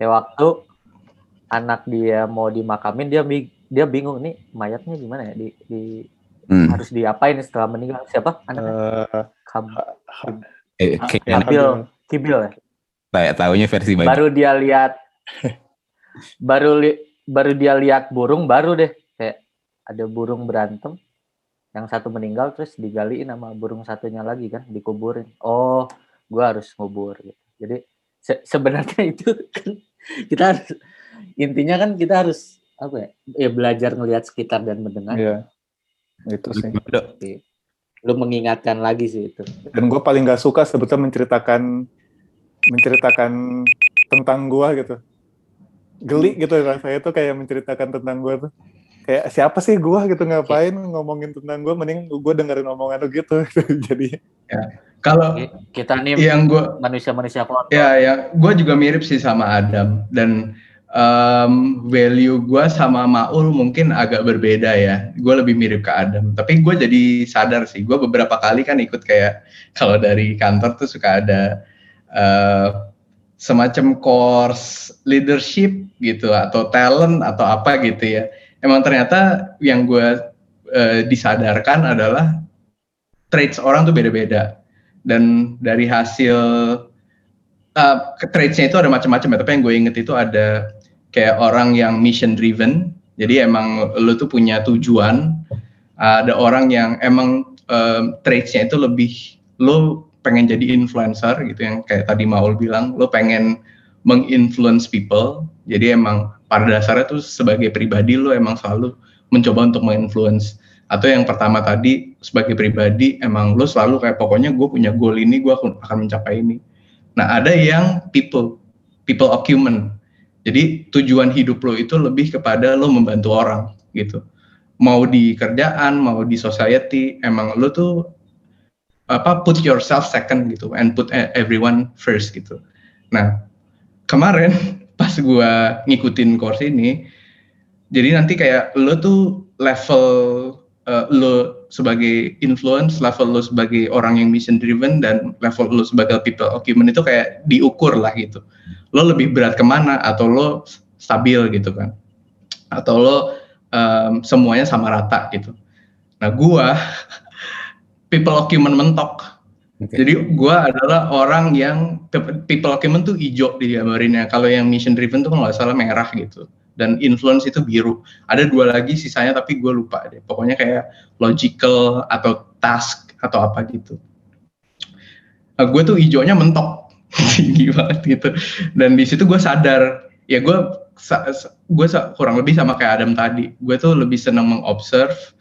Ya waktu anak dia mau dimakamin dia dia bingung nih mayatnya gimana ya di, di hmm. harus diapain setelah meninggal siapa anaknya? Uh, Kab, eh, Kibil, Kibil ya. Kayak tahunya versi baru. Baru dia lihat. <laughs> Baru li, baru dia lihat burung baru deh. Kayak ada burung berantem. Yang satu meninggal terus digaliin sama burung satunya lagi kan dikuburin. Oh gua harus ngubur gitu. Jadi se sebenarnya <laughs> itu kan kita harus intinya kan kita harus apa ya, ya belajar ngelihat sekitar dan mendengar. Iya. Itu sih. Lu mengingatkan lagi sih itu. Dan gue paling gak suka sebetulnya menceritakan menceritakan tentang gue gitu. Geli gitu rasanya tuh kayak menceritakan tentang gue tuh. Kayak siapa sih gue gitu ngapain ngomongin tentang gue mending gue dengerin omongan lu gitu. <laughs> Jadi ya. kalau kita nih yang gue manusia-manusia kotor ya ya gue juga mirip sih sama Adam dan um, value gue sama Maul mungkin agak berbeda ya. Gue lebih mirip ke Adam. Tapi gue jadi sadar sih gue beberapa kali kan ikut kayak kalau dari kantor tuh suka ada uh, semacam course leadership gitu atau talent atau apa gitu ya. Emang ternyata yang gue uh, disadarkan adalah traits orang tuh beda-beda. Dan dari hasil uh, traitsnya itu ada macam-macam ya tapi yang gue inget itu ada kayak orang yang mission driven jadi emang lo tuh punya tujuan. Ada orang yang emang uh, traitsnya itu lebih lo pengen jadi influencer gitu yang kayak tadi Maul bilang lo pengen menginfluence people. Jadi emang pada dasarnya tuh sebagai pribadi lo emang selalu mencoba untuk menginfluence. Atau yang pertama tadi sebagai pribadi emang lo selalu kayak pokoknya gue punya goal ini gue akan mencapai ini. Nah ada yang people people acumen. Jadi tujuan hidup lo itu lebih kepada lo membantu orang gitu. Mau di kerjaan mau di society emang lo tuh apa put yourself second gitu and put e, everyone first gitu. Nah kemarin <laughs> pas gue ngikutin course ini, jadi nanti kayak lo tuh level uh, lo sebagai influence, level lo sebagai orang yang mission driven dan level lo sebagai people acumen itu kayak diukur lah gitu. Lo lebih berat ke mana atau lo stabil gitu kan? Atau lo um, semuanya sama rata gitu. Nah gue <laughs> people acumen mentok. Okay. Jadi gue adalah orang yang people acumen tuh hijau di gambarinnya. Kalau yang mission driven tuh kalau nggak salah merah gitu. Dan influence itu biru. Ada dua lagi sisanya tapi gue lupa deh. Pokoknya kayak logical atau task atau apa gitu. Nah, gue tuh hijaunya mentok <laughs> tinggi banget gitu. Dan di situ gue sadar ya gue gue kurang lebih sama kayak Adam tadi. Gue tuh lebih senang mengobserve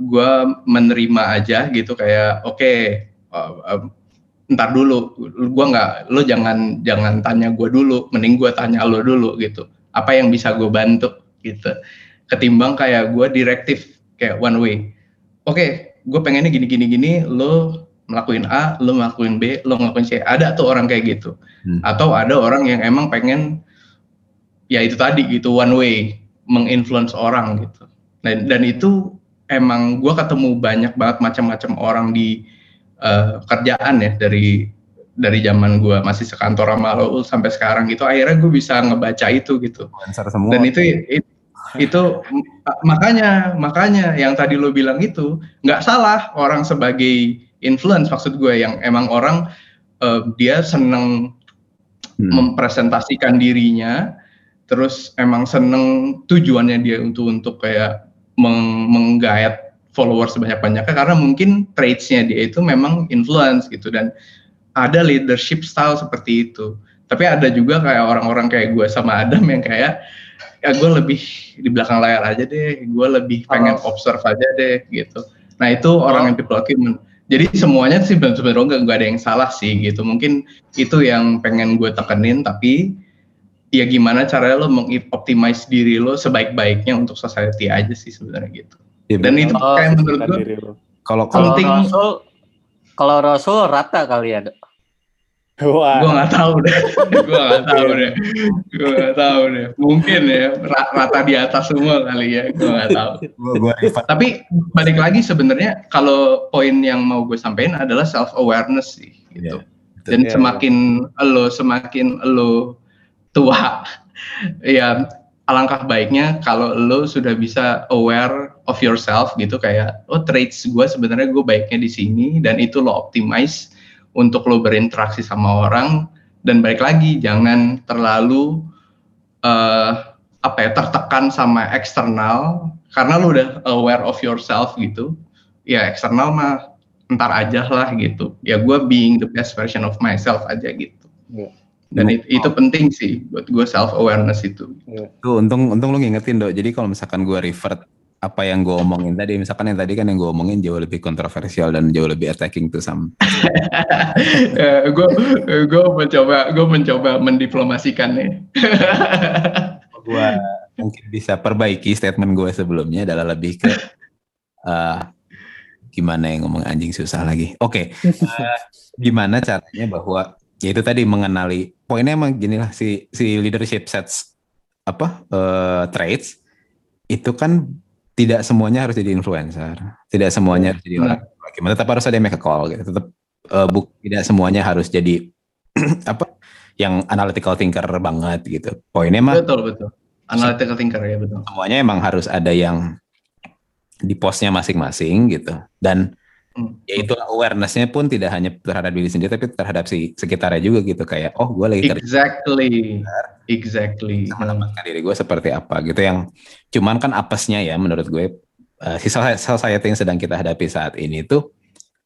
gue menerima aja gitu kayak oke okay, uh, uh, ntar dulu. Gue nggak lo jangan jangan tanya gue dulu mending gue tanya lo dulu gitu. Apa yang bisa gue bantu? Gitu. Ketimbang kayak gue direktif kayak one way oke okay, gue pengennya gini gini gini lo melakukan A lo melakukan B lo ngelakuin C. Ada tuh orang kayak gitu. Hmm. atau ada orang yang emang pengen ya itu tadi gitu one way menginfluence orang gitu. Dan dan itu emang gue ketemu banyak banget macam-macam orang di uh, kerjaan ya dari dari zaman gue masih sekantor sama lo sampai sekarang gitu akhirnya gue bisa ngebaca itu gitu semua. dan itu itu, itu makanya makanya yang tadi lo bilang itu nggak salah orang sebagai influence maksud gue yang emang orang uh, dia seneng hmm. mempresentasikan dirinya terus emang seneng tujuannya dia untuk untuk kayak meng menggayat followers sebanyak-banyaknya karena mungkin traitsnya dia itu memang influence gitu dan ada leadership style seperti itu. Tapi ada juga kayak orang-orang kayak gue sama Adam yang kayak ya gue lebih di belakang layar aja deh gue lebih pengen Oh. observe aja deh gitu nah itu orang yang people acumen jadi semuanya sih sebenarnya nggak ada yang salah sih gitu mungkin itu yang pengen gue tekenin tapi ya gimana caranya lo mengoptimize diri lo sebaik-baiknya untuk society aja sih sebenarnya gitu. Ya, dan itu Oh, kayak menurut gue kalau Kalau. Rasul, kalau Rasul rata kali ya. Wah, gue nggak tahu deh. <laughs> Gue nggak tahu deh. Gue nggak tahu deh. Mungkin ya ra- rata di atas semua kali ya. Gue nggak tahu. Gua, gua revert tapi balik lagi sebenarnya kalau poin yang mau gue sampaikan adalah self awareness sih gitu. Iya, dan Iya, semakin lo semakin lo tua. Ya alangkah baiknya kalau lo sudah bisa aware of yourself gitu kayak oh traits gue sebenarnya gue baiknya di sini dan itu lo optimize untuk lo berinteraksi sama orang. Dan balik lagi jangan terlalu eh, apa ya tertekan sama eksternal karena lo udah aware of yourself gitu. Ya eksternal mah ntar aja lah gitu. Ya gue being the best version of myself aja gitu. Iya. Dan it- itu penting sih buat gue self awareness itu Tuh, untung untung lu ngingetin dok. Jadi kalau misalkan gue revert apa yang gue omongin tadi, misalkan yang tadi kan yang gue omongin jauh lebih kontroversial dan jauh lebih attacking to some. <laughs> gue gue mencoba gue mencoba mendiplomasikannya gue mungkin bisa perbaiki statement gue sebelumnya adalah lebih ke eh, gimana yang ngomong anjing susah lagi. Oke, eh, gimana caranya bahwa ya itu tadi mengenali poinnya emang gini lah si si leadership sets apa eh, traits itu kan tidak semuanya harus jadi influencer, tidak semuanya harus jadi Hmm. orang gimana tetap harus ada yang make a call gitu, tetap eh, buk- tidak semuanya harus jadi <clears throat> apa yang analytical thinker banget gitu. Poinnya mah betul betul analytical thinker ya betul semuanya emang harus ada yang di posnya masing-masing gitu dan Hmm. ya itu awarenessnya pun tidak hanya terhadap diri sendiri tapi terhadap si sekitarnya juga gitu kayak oh gue lagi kerja exactly. exactly. Menempatkan diri gue seperti apa gitu. Yang cuman kan apesnya ya menurut gue eh, si soci- society yang sedang kita hadapi saat ini tuh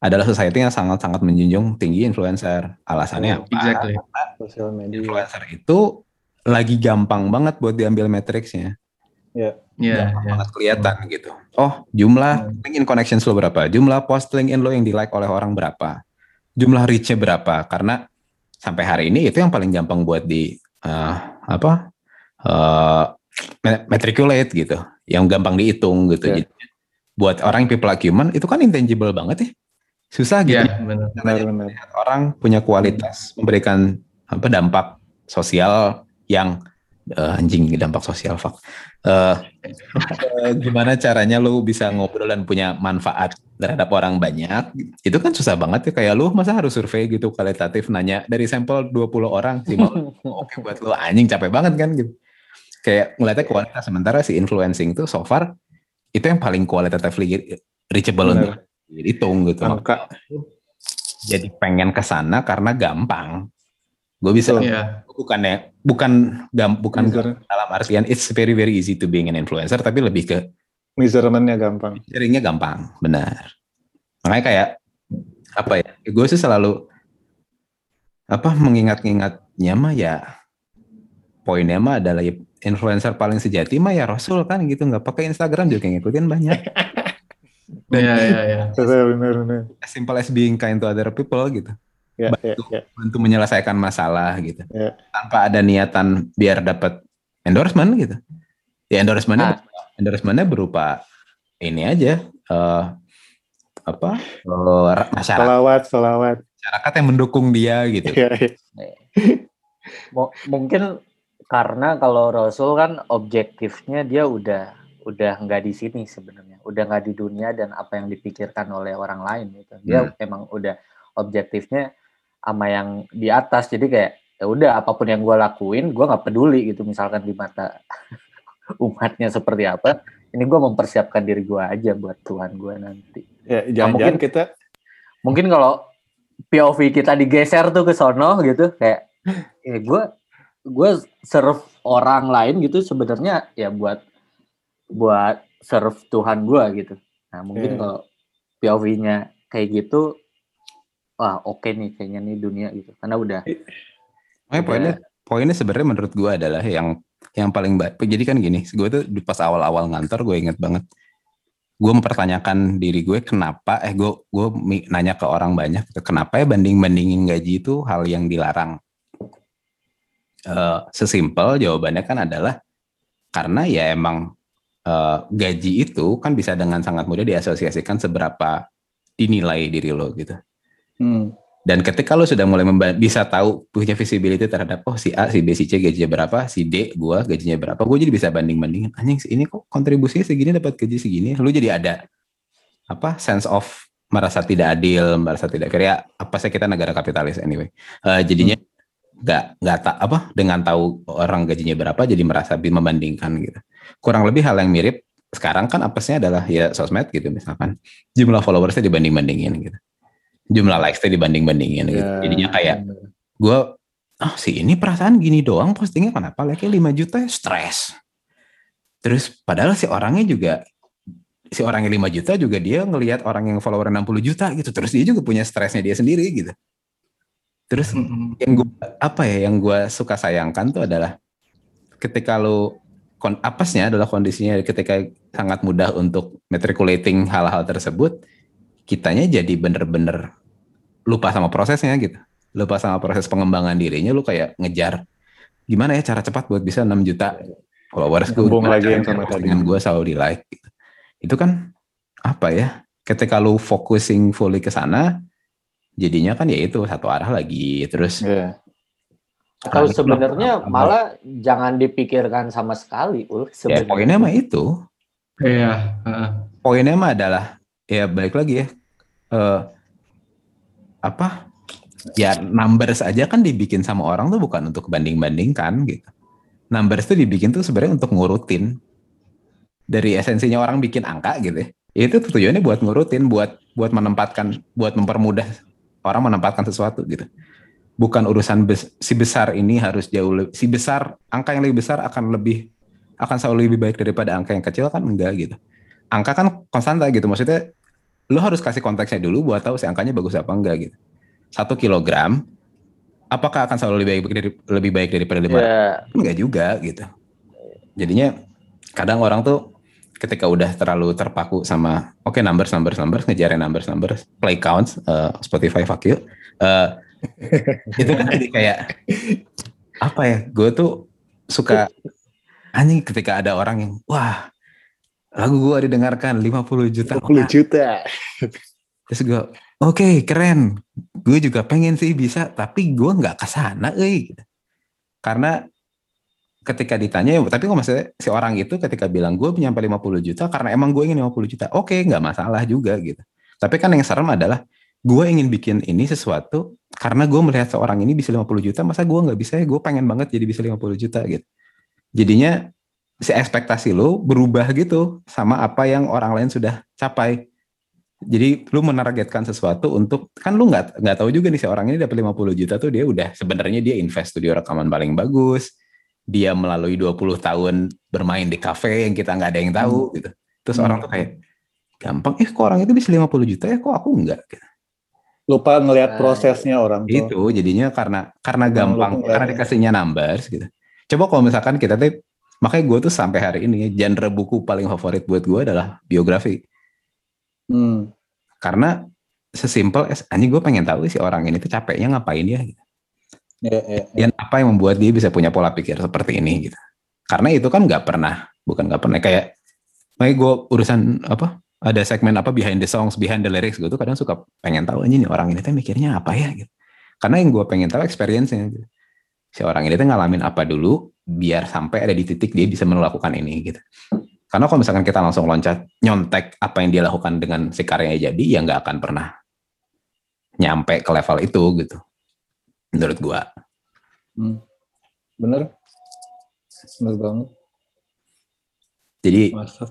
adalah society yang sangat-sangat menjunjung tinggi influencer. Alasannya apa? exactly. Media. influencer itu lagi gampang banget buat diambil matriksnya ya gampang ya banget kelihatan gitu. Oh, jumlah Hmm. LinkedIn connections lo berapa? Jumlah post LinkedIn lo yang di like oleh orang berapa? Jumlah reach-nya berapa? Karena sampai hari ini itu yang paling gampang buat di eh, apa? eh ma- matriculate gitu, yang gampang dihitung gitu. Ya. Jadi, buat orang yang people acumen itu kan intangible banget ya. Susah gitu. ya benar Benar-benar. Lihat orang punya kualitas memberikan apa dampak sosial yang eh, anjing dampak sosial fuck. Eh, eh, gimana caranya lu bisa ngobrol dan punya manfaat terhadap orang banyak itu kan susah banget ya kayak lu masa harus survei gitu kualitatif nanya dari sampel 20 orang sih mau <laughs> oke buat lu anjing capek banget kan gitu kayak ngeliatnya kualitas sementara si influencing tuh so far itu yang paling kualitatively reachable Benar. untuk dihitung gitu Angka. jadi pengen ke sana karena gampang. Gue bisa Betul. ya bukannya bukan gam, bukan Measure- dalam artian it's very very easy to being an influencer tapi lebih ke measurement-nya gampang. sharingnya gampang, benar. Makanya kayak apa ya? Gue sih selalu apa mengingat-ingatnya mah ya poinnya mah adalah ya, influencer paling sejati mah ya Rasul kan gitu nggak pakai Instagram juga ngikutin banyak. ya ya ya Benar, benar, simple as being kind to other people gitu. Ya, ya, Bantu. ya. bantu menyelesaikan masalah gitu Ya. tanpa ada niatan biar dapat endorsement gitu ya endorsementnya endorsementnya berupa ini aja eh apa eh, masyarakat Salawat, salawat. masyarakat yang mendukung dia gitu ya. Mu- mungkin karena kalau Rasul kan objektifnya dia udah udah nggak di sini sebenarnya, udah nggak di dunia dan apa yang dipikirkan oleh orang lain gitu. Dia emang udah objektifnya sama yang di atas. Jadi kayak ya udah apa pun yang gue lakuin, gue nggak peduli gitu. Misalkan di mata <laughs> umatnya seperti apa, ini gue mempersiapkan diri gue aja buat Tuhan gue nanti. Ya, jangan-jangan mungkin- kita mungkin kalau POV kita digeser tuh ke sono gitu kayak ya gue gue serve orang lain gitu sebenarnya ya buat buat serve Tuhan gue gitu nah mungkin Iya. kalau POV-nya kayak gitu wah oke nih kayaknya nih dunia gitu karena udah Makanya poinnya poinnya sebenarnya menurut gua adalah yang yang paling baik. Jadi kan gini, gue tuh di pas awal-awal ngantor gue inget banget. Gue mempertanyakan diri gue kenapa, eh gue gue nanya ke orang banyak, kenapa ya banding bandingin gaji itu hal yang dilarang. Uh, sesimpel jawabannya kan adalah karena ya emang uh, gaji itu kan bisa dengan sangat mudah diasosiasikan seberapa dinilai diri lo gitu. Hmm. Dan ketika lo sudah mulai bisa tahu punya visibility terhadap oh si A, si B, si C gajinya berapa, si D gua gajinya berapa, gue jadi bisa banding bandingin. Anjing ini kok kontribusinya segini dapat gaji segini, lo jadi ada apa sense of merasa tidak adil, merasa tidak fair ya apa sih kita negara kapitalis anyway. Uh, jadinya nggak hmm. nggak tak apa dengan tahu orang gajinya berapa jadi merasa membandingkan gitu. Kurang lebih hal yang mirip sekarang kan apesnya adalah ya sosmed gitu misalkan jumlah followersnya dibanding bandingin gitu jumlah likes-nya dibanding-bandingin gitu. Ya, Jadinya kayak gue oh si ini perasaan gini doang postingnya kenapa like-nya 5 juta ya stres. Terus padahal si orangnya juga si orangnya 5 juta juga dia ngelihat orang yang follower 60 juta gitu. Terus dia juga punya stresnya dia sendiri gitu. Terus yang gue apa ya yang gue suka sayangkan tuh adalah ketika lo apesnya adalah kondisinya ketika sangat mudah untuk matriculating hal-hal tersebut kitanya jadi bener-bener lupa sama prosesnya gitu. Lupa sama proses pengembangan dirinya, lu kayak ngejar gimana ya cara cepat buat bisa 6 juta followers gue. lagi yang sama tadi. Gue selalu di like. Gitu. Itu kan apa ya? Ketika lu focusing fully ke sana, jadinya kan ya itu satu arah lagi. Terus yeah. Kalau sebenarnya malah jangan dipikirkan sama sekali, ul. Ya, poinnya mah itu. Iya. Uh. Poinnya mah adalah ya balik lagi ya. Uh, apa? Ya numbers aja kan dibikin sama orang tuh bukan untuk banding-bandingkan gitu. Numbers tuh dibikin tuh sebenarnya untuk ngurutin. Dari esensinya orang bikin angka gitu ya. Itu tujuannya buat ngurutin buat buat menempatkan buat mempermudah orang menempatkan sesuatu gitu. Bukan urusan bes, si besar ini harus jauh lebih si besar angka yang lebih besar akan lebih akan selalu lebih baik daripada angka yang kecil kan? Enggak gitu angka kan konstanta gitu. Maksudnya lo harus kasih konteksnya dulu buat tahu si angkanya bagus apa enggak gitu. Satu kilogram apakah akan selalu lebih baik dari lebih baik daripada lima? Yeah. enggak juga gitu. Jadinya kadang orang tuh ketika udah terlalu terpaku sama oke okay, numbers numbers numbers ngejarin numbers numbers play counts uh, Spotify fuck you uh, <laughs> itu kan jadi kayak apa ya gue tuh suka anjing ketika ada orang yang wah lagu gue didengarkan 50 juta. 50 juta. Terus gue oke okay, keren. Gue juga pengen sih bisa tapi gue nggak ke sana eh karena ketika ditanya tapi kok maksudnya si orang itu ketika bilang gue nyampe 50 juta karena emang gue ingin 50 juta oke okay, nggak masalah juga gitu. Tapi kan yang serem adalah gue ingin bikin ini sesuatu karena gue melihat seorang ini bisa 50 juta masa gue nggak bisa ya? Gue pengen banget jadi bisa 50 juta gitu. Jadinya si ekspektasi lu berubah gitu sama apa yang orang lain sudah capai. Jadi lu menargetkan sesuatu untuk kan lu nggak nggak tahu juga nih si orang ini dapat 50 juta tuh dia udah sebenarnya dia invest studio rekaman paling bagus. Dia melalui 20 tahun bermain di kafe yang kita nggak ada yang tahu hmm. gitu. Terus hmm. orang tuh kayak gampang eh kok orang itu bisa 50 juta ya kok aku enggak gitu. Lupa ngelihat nah, prosesnya orang tuh. Itu jadinya karena karena gampang karena dikasihnya numbers gitu. Coba kalau misalkan kita tuh Makanya gue tuh sampai hari ini genre buku paling favorit buat gue adalah biografi. Hmm. Karena sesimpel es anjing gue pengen tahu si orang ini tuh capeknya ngapain ya gitu. Ya, ya, ya. Dan apa yang membuat dia bisa punya pola pikir seperti ini gitu. Karena itu kan nggak pernah, bukan nggak pernah kayak makanya gue urusan apa ada segmen apa behind the songs, behind the lyrics gue tuh kadang suka pengen tahu aja nih orang ini tuh mikirnya apa ya gitu. Karena yang gue pengen tahu experience-nya gitu. Si orang ini tuh ngalamin apa dulu, biar sampai ada di titik dia bisa melakukan ini gitu. Karena kalau misalkan kita langsung loncat nyontek apa yang dia lakukan dengan si karyanya jadi, ya nggak akan pernah nyampe ke level itu gitu. Menurut gua. Hmm. Bener. Bener banget. Jadi, Masa.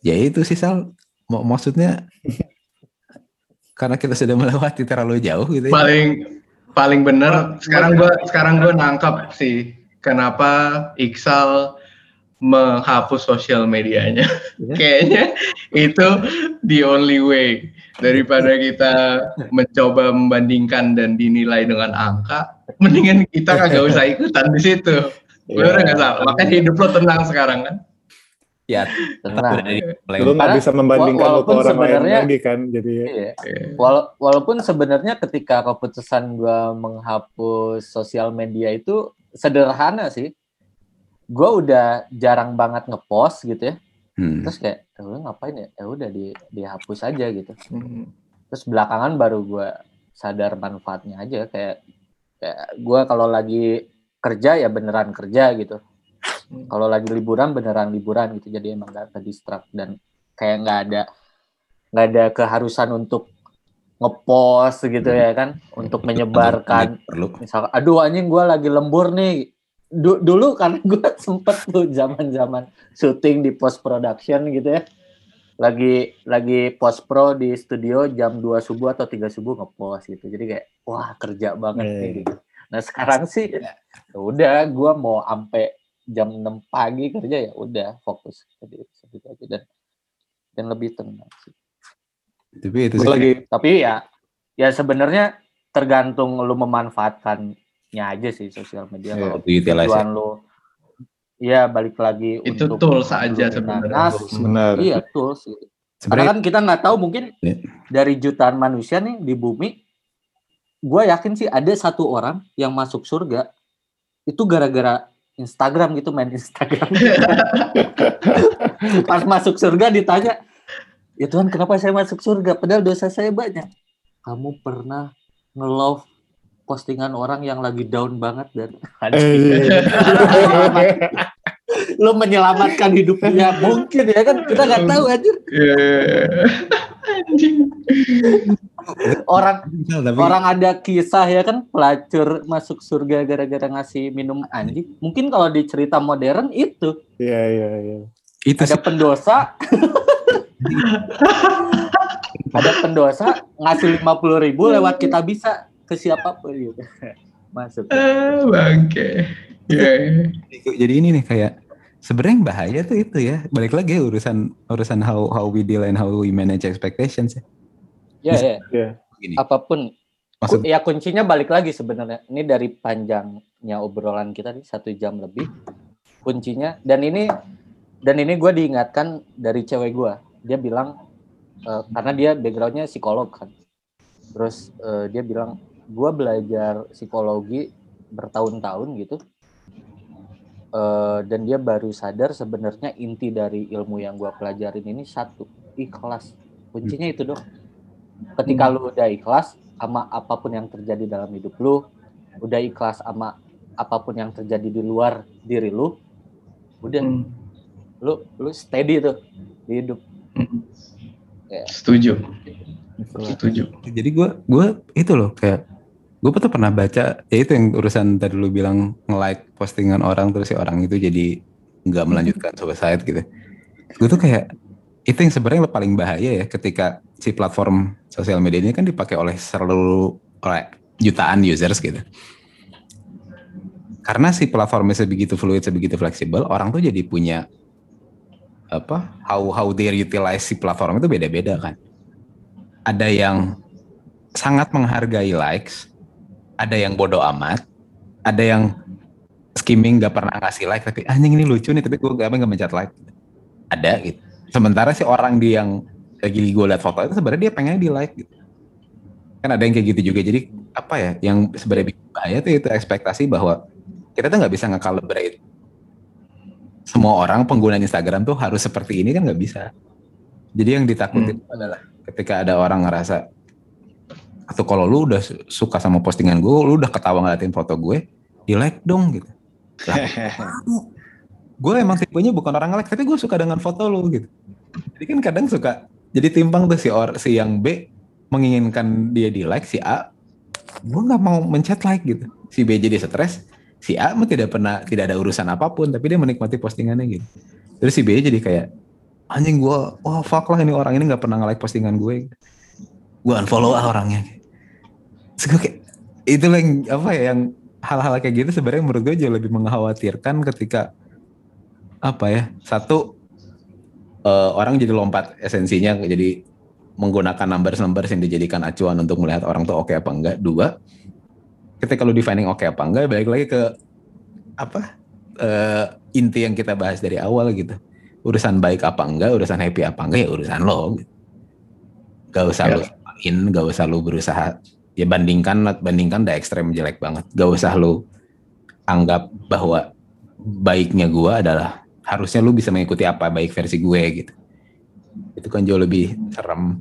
ya itu sih Sal. Maksudnya, karena kita sudah melewati terlalu jauh gitu ya. Paling paling bener. Sekarang gua sekarang gua nangkap sih kenapa Iksal menghapus sosial medianya. Yeah. <laughs> Kayaknya itu the only way daripada kita mencoba membandingkan dan dinilai dengan angka, mendingan kita kagak usah ikutan di situ. Lu udah nggak salah. Makanya hidup lo tenang sekarang kan. Ya, Tenang. mulai Lu nggak bisa membandingkan lu ke walaupun orang lain sebenarnya- lagi kan, jadi Iya. Wala- walaupun sebenarnya ketika keputusan gua menghapus sosial media itu sederhana sih. Gua udah jarang banget ngepost gitu ya. Hmm. Terus kayak, "Eh, lu ngapain ya? Ya udah di dihapus aja gitu. Hmm. Terus belakangan baru gua sadar manfaatnya aja kayak kayak gua kalau lagi kerja ya beneran kerja gitu. Kalau lagi liburan beneran liburan gitu. Jadi emang gak ke distract dan kayak nggak ada nggak ada keharusan untuk ngepost gitu ya kan untuk menyebarkan. perlu. misalkan aduh anjing gua lagi lembur nih. Du- dulu kan <laughs> gue sempet tuh zaman zaman syuting di post production gitu ya. Lagi lagi post pro di studio jam 2 subuh atau 3 subuh ngepost gitu. Jadi kayak wah kerja banget nih Iya. gitu. Nah sekarang sih ya udah gua mau sampai jam 6 pagi kerja ya udah fokus jadi segitu aja dan dan lebih tenang sih Tapi itu sih. lagi tapi ya ya sebenarnya tergantung lu memanfaatkannya aja sih sosial media Iya, kalau ya. tujuan lu ya balik lagi Itu untuk tools aja sebenarnya. benar. iya tools gitu. karena kan kita nggak tahu mungkin Iya. dari jutaan manusia nih di bumi gue yakin sih ada satu orang yang masuk surga itu gara-gara Instagram gitu main Instagram <laughs> pas masuk surga ditanya ya Tuhan kenapa saya masuk surga? Padahal dosa saya banyak. Kamu pernah nge-love postingan orang yang lagi down banget dan <laughs> <laughs> lo menyelamatkan hidupnya. Mungkin ya kan? Kita nggak tahu anjir. Anjing. <laughs> orang tapi orang ada kisah ya kan? Pelacur masuk surga gara-gara ngasih minum anjing. Mungkin kalau di cerita modern itu. Iya iya iya. itu ada pendosa ada pendosa ngasih lima puluh ribu lewat kita bisa ke siapa pun gitu. <laughs> Masuk. Ah, bangke. Ya, ya. jadi ini nih kayak sebenarnya yang bahaya tuh itu ya. Balik lagi ya urusan urusan how how we deal and how we manage expectations ya. ya ya Iya. Gini, apa pun. Maksud ya kuncinya balik lagi sebenarnya. Ini dari panjangnya obrolan kita nih satu jam lebih. Kuncinya dan ini dan ini gue diingatkan dari cewek gue dia bilang eh, karena dia backgroundnya psikolog kan. Terus eh, dia bilang gue belajar psikologi bertahun-tahun gitu. Eh, dan dia baru sadar sebenarnya inti dari ilmu yang gue pelajarin ini satu ikhlas. Kuncinya itu dong. Ketika lu udah ikhlas sama apa pun yang terjadi dalam hidup lu udah ikhlas sama apa pun yang terjadi di luar diri lu udah. Hmm. lu lu steady tuh di hidup Setuju. Setuju. jadi gue gue itu loh kayak gue tuh pernah baca ya itu yang urusan tadi lu bilang nge-like postingan orang terus si orang itu jadi nggak melanjutkan suicide gitu gue tuh kayak itu yang sebenarnya paling bahaya ya ketika si platform sosial media ini kan dipakai oleh seluruh oleh jutaan users gitu karena si platformnya sebegitu fluid sebegitu fleksibel orang tuh jadi punya apa how how they utilize si platform itu beda-beda kan. Ada yang sangat menghargai likes ada yang bodoh amat ada yang skimming gak pernah ngasih like tapi anjing ini lucu nih tapi gue gak nggak mencet like. Ada gitu. Sementara si orang di yang lagi gue liat foto itu sebenarnya dia pengen di like gitu. Kan ada yang kayak gitu juga. Jadi apa ya yang sebenarnya bahaya tuh itu ekspektasi bahwa kita tuh nggak bisa nge-calibrate semua orang pengguna Instagram tuh harus seperti ini kan nggak bisa. Jadi yang ditakutin adalah ketika ada orang ngerasa atau kalau lu udah su- suka sama postingan gue lu udah ketawa ngeliatin foto gue di like dong gitu. <laughs> Gue emang tipenya bukan orang like tapi gue suka dengan foto lu gitu. Jadi kan kadang suka jadi timpang tuh si or si yang B menginginkan dia di like si A gue nggak mau mencet like gitu. Si B jadi stres si A mah tidak pernah tidak ada urusan apa pun tapi dia menikmati postingannya gitu. Terus si B jadi kayak anjing gue wah fuck lah ini orang ini nggak pernah nge-like postingan gue. Gue unfollow ah orangnya. Terus gue itu yang apa ya yang hal-hal kayak gitu sebenarnya menurut gue jauh lebih mengkhawatirkan ketika apa ya satu eh, orang jadi lompat esensinya jadi menggunakan numbers-numbers yang dijadikan acuan untuk melihat orang tuh oke apa enggak. Dua ketika lu defining oke apa enggak balik lagi ke apa uh, inti yang kita bahas dari awal gitu. Urusan baik apa enggak, urusan happy apa enggak ya urusan lo. Gitu. Gak usah ya. lu in, gak usah lu berusaha ya bandingkan bandingkan udah ekstrem jelek banget. Gak usah lu anggap bahwa baiknya gua adalah harusnya lu bisa mengikuti apa baik versi gue gitu. Itu kan jauh lebih serem.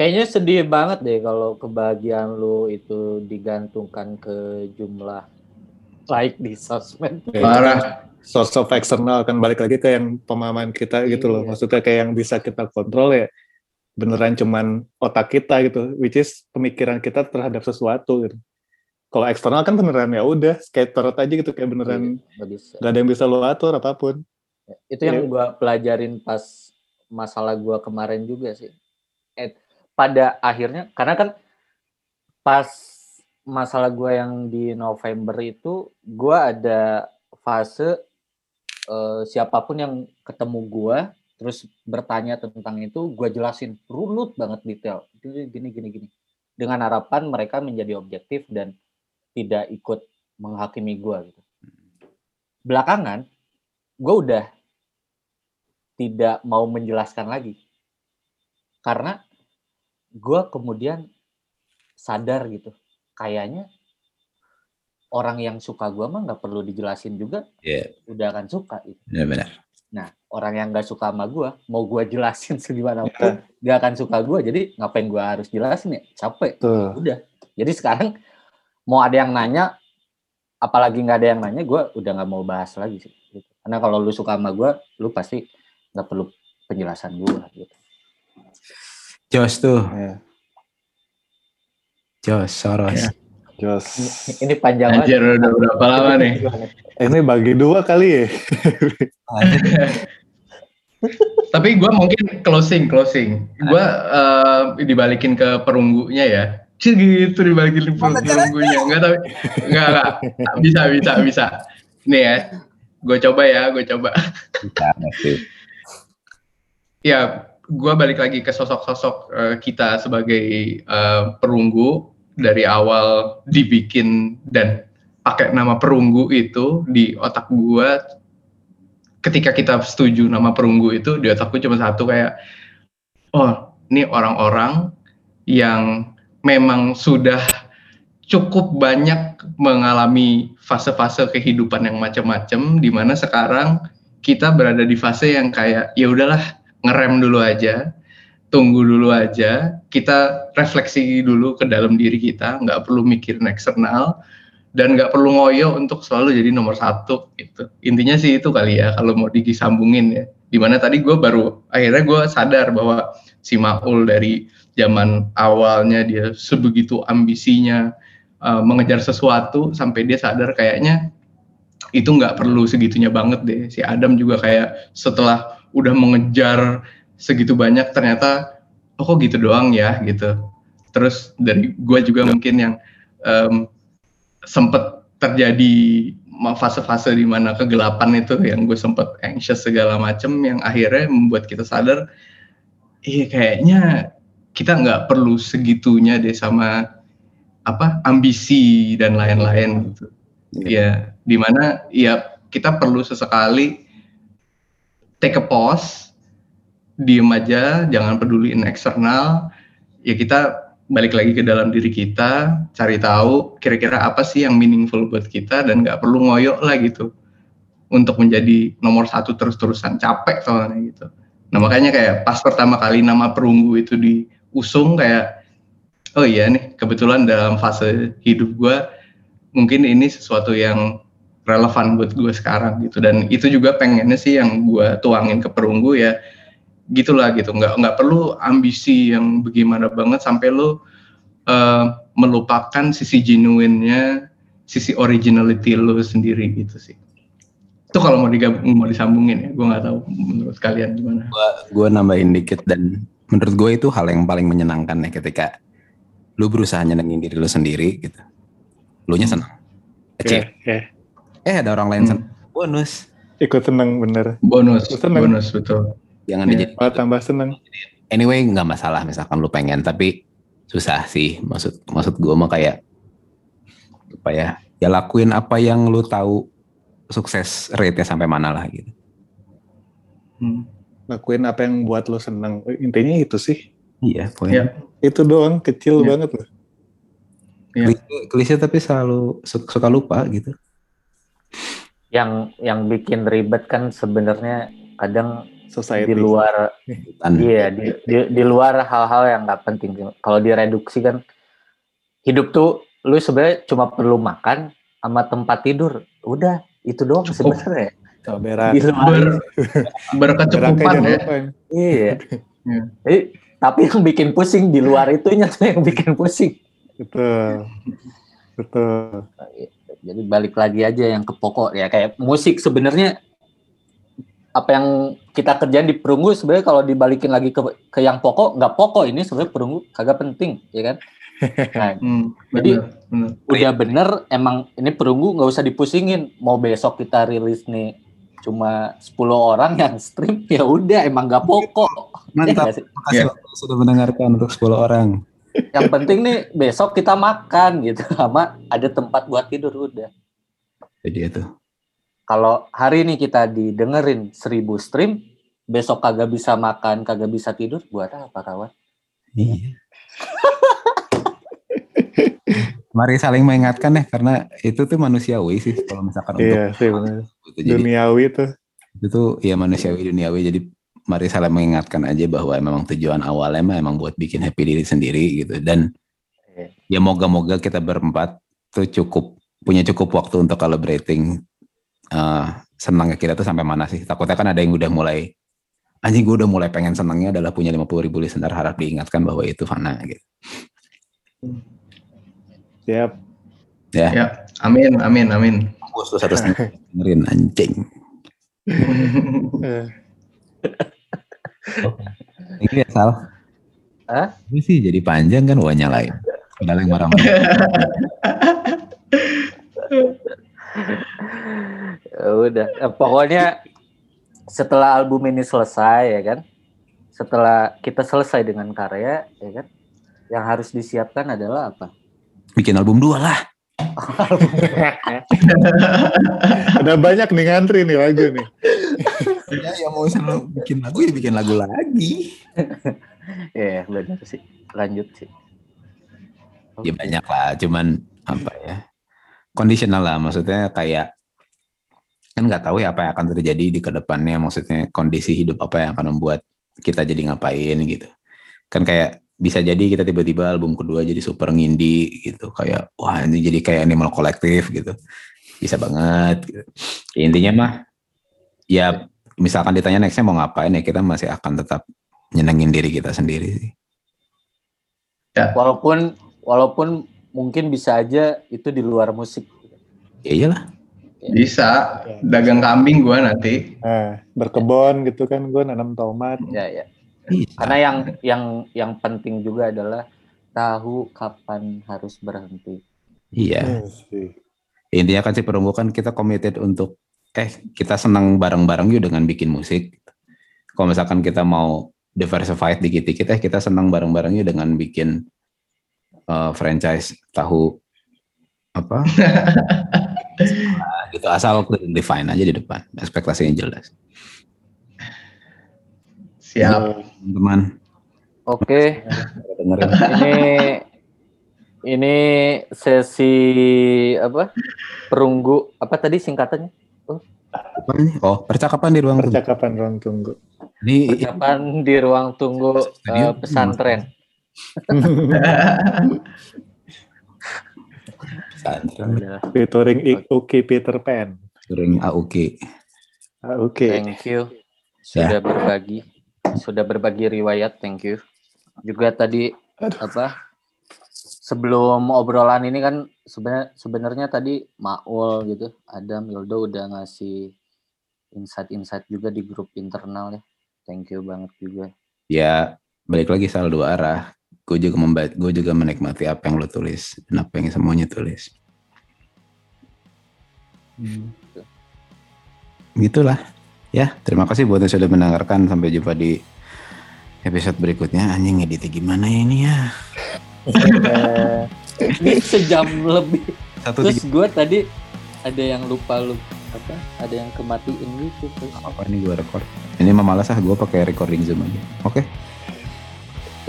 Kayaknya sedih banget deh kalau kebahagiaan lu itu digantungkan ke jumlah like di sosmed. Parah. Source of external kan balik lagi ke yang pemahaman kita gitu loh. Iya. Maksudnya kayak yang bisa kita kontrol ya beneran cuman otak kita gitu, which is pemikiran kita terhadap sesuatu gitu. Kalau eksternal kan beneran ya udah skater aja gitu kayak beneran iya, gak ada yang bisa lo atur apa pun. Itu yang ya. gue pelajarin pas masalah gue kemarin juga sih. Pada akhirnya karena kan pas masalah gue yang di November itu gue ada fase uh, siapa pun yang ketemu gue terus bertanya tentang itu gue jelasin runut banget detail. Gini gini gini. Dengan harapan mereka menjadi objektif dan tidak ikut menghakimi gue gitu. Belakangan gue udah tidak mau menjelaskan lagi. Karena gue kemudian sadar gitu kayaknya orang yang suka gue mah nggak perlu dijelasin juga yeah. udah akan suka gitu. Yeah, benar. Nah orang yang nggak suka sama gue mau gue jelasin <laughs> segimana pun yeah. gak akan suka gue jadi ngapain gue harus jelasin ya capek. Tuh. Udah. Jadi sekarang mau ada yang nanya apalagi nggak ada yang nanya gue udah nggak mau bahas lagi sih. Gitu. Karena kalau lu suka sama gue lu pasti nggak perlu penjelasan gue gitu. Jos tuh. Yeah Jos Soros. Ya. Jos. Ini panjang banget. Anjir udah berapa lama nih? Ini bagi dua kali ya. <laughs> Tapi gue mungkin closing, closing. Gue uh, dibalikin ke perunggunya ya. Cih gitu dibalikin ke perunggunya. Enggak tapi enggak, enggak. Bisa, bisa, bisa. Nih ya. Gue coba ya, gue coba. ya, gue balik lagi ke sosok-sosok uh, kita sebagai uh, perunggu. Dari awal dibikin dan pakai nama perunggu itu di otak gue ketika kita setuju nama perunggu itu di otakku cuma satu kayak oh ini orang-orang yang memang sudah cukup banyak mengalami fase-fase kehidupan yang macam-macam di mana sekarang kita berada di fase yang kayak ya udahlah ngerem dulu aja, tunggu dulu aja, kita refleksi dulu ke dalam diri kita, nggak perlu mikirin eksternal, dan nggak perlu ngoyo untuk selalu jadi nomor satu gitu. Intinya sih itu kali ya kalau mau disambungin ya. Di mana tadi gue baru akhirnya gue sadar bahwa si Maul dari zaman awalnya dia sebegitu ambisinya uh, mengejar sesuatu sampai dia sadar kayaknya itu nggak perlu segitunya banget deh. Si Adam juga kayak setelah udah mengejar segitu banyak ternyata oh kok gitu doang ya? gitu. Terus dari gue juga mungkin yang um, sempet terjadi fase-fase di mana kegelapan itu yang gue sempet anxious segala macem yang akhirnya membuat kita sadar iya kayaknya kita nggak perlu segitunya deh sama apa ambisi dan lain-lain gitu. Yeah. ya di mana ya kita perlu sesekali take a pause, diem aja, jangan peduliin eksternal. Ya kita balik lagi ke dalam diri kita, cari tahu kira-kira apa sih yang meaningful buat kita dan nggak perlu ngoyok lah gitu untuk menjadi nomor satu terus-terusan capek soalnya gitu. Nah makanya kayak pas pertama kali nama perunggu itu diusung kayak oh iya nih kebetulan dalam fase hidup gue mungkin ini sesuatu yang relevan buat gue sekarang gitu. Dan itu juga pengennya sih yang gue tuangin ke perunggu ya gitulah gitu. Nggak nggak perlu ambisi yang bagaimana banget sampai lo uh, melupakan sisi genuinnya sisi originality lo sendiri gitu sih. Itu kalau mau digabung mau disambungin ya gue nggak tahu menurut kalian gimana. Gue nambahin dikit dan menurut gue itu hal yang paling menyenangkan ya ketika lu berusaha nyenengin diri lu sendiri gitu. Lu nya senang. Okay, okay eh ada orang lain hmm. bonus ikut seneng bener bonus seneng. bonus betul jangan ya, dijadi malah tambah seneng anyway nggak masalah misalkan lu pengen tapi susah sih maksud maksud gue mah kayak apa ya ya lakuin apa yang lu tahu sukses rate-nya sampai mana lah gitu. Hmm. Lakuin apa yang buat lo seneng. Intinya itu sih. Iya, poin. Iya. Itu doang, kecil Iya. banget loh. Iya. Klise, klise tapi selalu su- suka lupa gitu. Yang yang bikin ribet kan sebenarnya kadang Society. di luar Iya, di, di, di luar hal-hal yang nggak penting. Kalau direduksi kan hidup tuh lu sebenarnya cuma perlu makan sama tempat tidur. Udah, itu doang Cukup. sebenarnya. Berak. Di luar Ber, <laughs> berkecukupan ya. Iya. <laughs> Iya. Jadi, tapi yang bikin pusing di luar itunya tuh yang bikin pusing. Betul. Betul. Jadi balik lagi aja yang ke pokok ya kayak musik sebenarnya apa yang kita kerjain di perunggu sebenarnya kalau dibalikin lagi ke ke yang pokok nggak pokok ini sebenarnya perunggu kagak penting ya kan. <laughs> Nah, Hmm, Jadi, bener, udah bener emang ini perunggu nggak usah dipusingin mau besok kita rilis nih cuma 10 orang yang stream ya udah emang nggak pokok <laughs> Ya mantap. sih? Makasih waktu sudah mendengarkan untuk 10 orang. Yang penting nih besok kita makan gitu sama ada tempat buat tidur udah Jadi itu. kalau hari ini kita didengerin 1000 stream besok kagak bisa makan kagak bisa tidur buat apa kawan Iya. Mari saling mengingatkan ya karena itu tuh manusiawi sih kalau misalkan Iya sih bener. untuk itu. Jadi Duniawi tuh. itu tuh ya manusiawi duniawi jadi mari saling mengingatkan aja bahwa memang tujuan awalnya mah emang buat bikin happy diri sendiri gitu. Dan Iya. ya moga-moga kita berempat tuh cukup punya cukup waktu untuk celebrating eh senangnya kita tuh sampai mana sih? Takutnya kan ada yang udah mulai anjing gue udah mulai pengen senangnya adalah punya 50 ribu listener. Harap diingatkan bahwa itu fana gitu. Siap. ya. Ya, amin, amin, amin. bos lu satu dengerin anjing <laughs> Eh, ini ya Sal. Hah? ini sih jadi panjang kan wah nyalain padahal yang marah-marah. Ya udah. Eh, pokoknya setelah album ini selesai ya kan? Setelah kita selesai dengan karya ya kan? Yang harus disiapkan adalah apa? Bikin album dua lah. <laughs> Ada banyak nih ngantri nih lagu nih. <laughs> ya, ya mau sama bikin lagu ya bikin lagu lagi. <laughs> Ya benar sih. Lanjut sih. Ya banyak lah. Cuman apa ya? Kondisional lah. Maksudnya kayak kan nggak tahu ya apa yang akan terjadi di ke depannya. Maksudnya kondisi hidup apa yang akan membuat kita jadi ngapain gitu. Kan kayak bisa jadi kita tiba-tiba album kedua jadi super ngindi gitu. Kayak wah ini jadi kayak animal kolektif gitu. Bisa banget gitu. Ya, intinya mah ya misalkan ditanya nextnya mau ngapain ya kita masih akan tetap nyenengin diri kita sendiri sih. Walaupun walaupun mungkin bisa aja itu di luar musik. Ya iyalah. Bisa, dagang kambing gua nanti. Nah, berkebun gitu kan gue nanam tomat. ya ya. Bisa. karena yang yang yang penting juga adalah tahu kapan harus berhenti. Iya. Iya sih. intinya kan si perunggu kan kita committed untuk eh kita senang bareng-bareng yuk dengan bikin musik. Kalau misalkan kita mau diversified dikit-dikit eh kita senang bareng-bareng yuk dengan bikin eh, franchise tahu apa? Nah, <laughs> gitu asal define aja di depan. Ekspektasinya jelas. Siap. teman oke. Dengerin? Ini ini sesi apa? Perunggu apa tadi singkatannya apa ini? oh percakapan di ruang tunggu. Percakapan ruang tunggu. ini Percakapan di ruang tunggu eh, pesantren pesantren Featuring Peter Pan. sering AUK Ah, Oke. thank you sudah berbagi sudah berbagi riwayat thank you juga tadi apa sebelum obrolan ini kan sebenarnya sebenarnya tadi Maul gitu Adam Yoldo udah ngasih insight-insight juga di grup internal ya. Thank you banget juga. Ya balik lagi soal dua arah. Gue juga membaca gue juga menikmati apa yang lo tulis dan apa yang semuanya tulis. Gitulah. Ya terima kasih buat yang sudah mendengarkan. Sampai jumpa di episode berikutnya. Anjing editnya gimana ya ini ya ini sejam lebih satu terus gue tadi ada yang lupa lu apa ada yang kematiin gitu terus apa ini gue record ini mah malas ah gue pakai recording zoom aja oke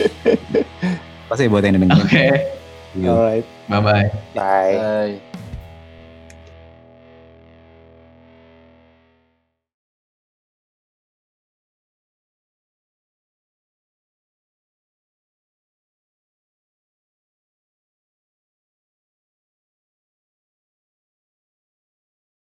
<laughs> pasti buat yang dengerin Oke, Yuk. Alright. bye bye. Bye. Bye.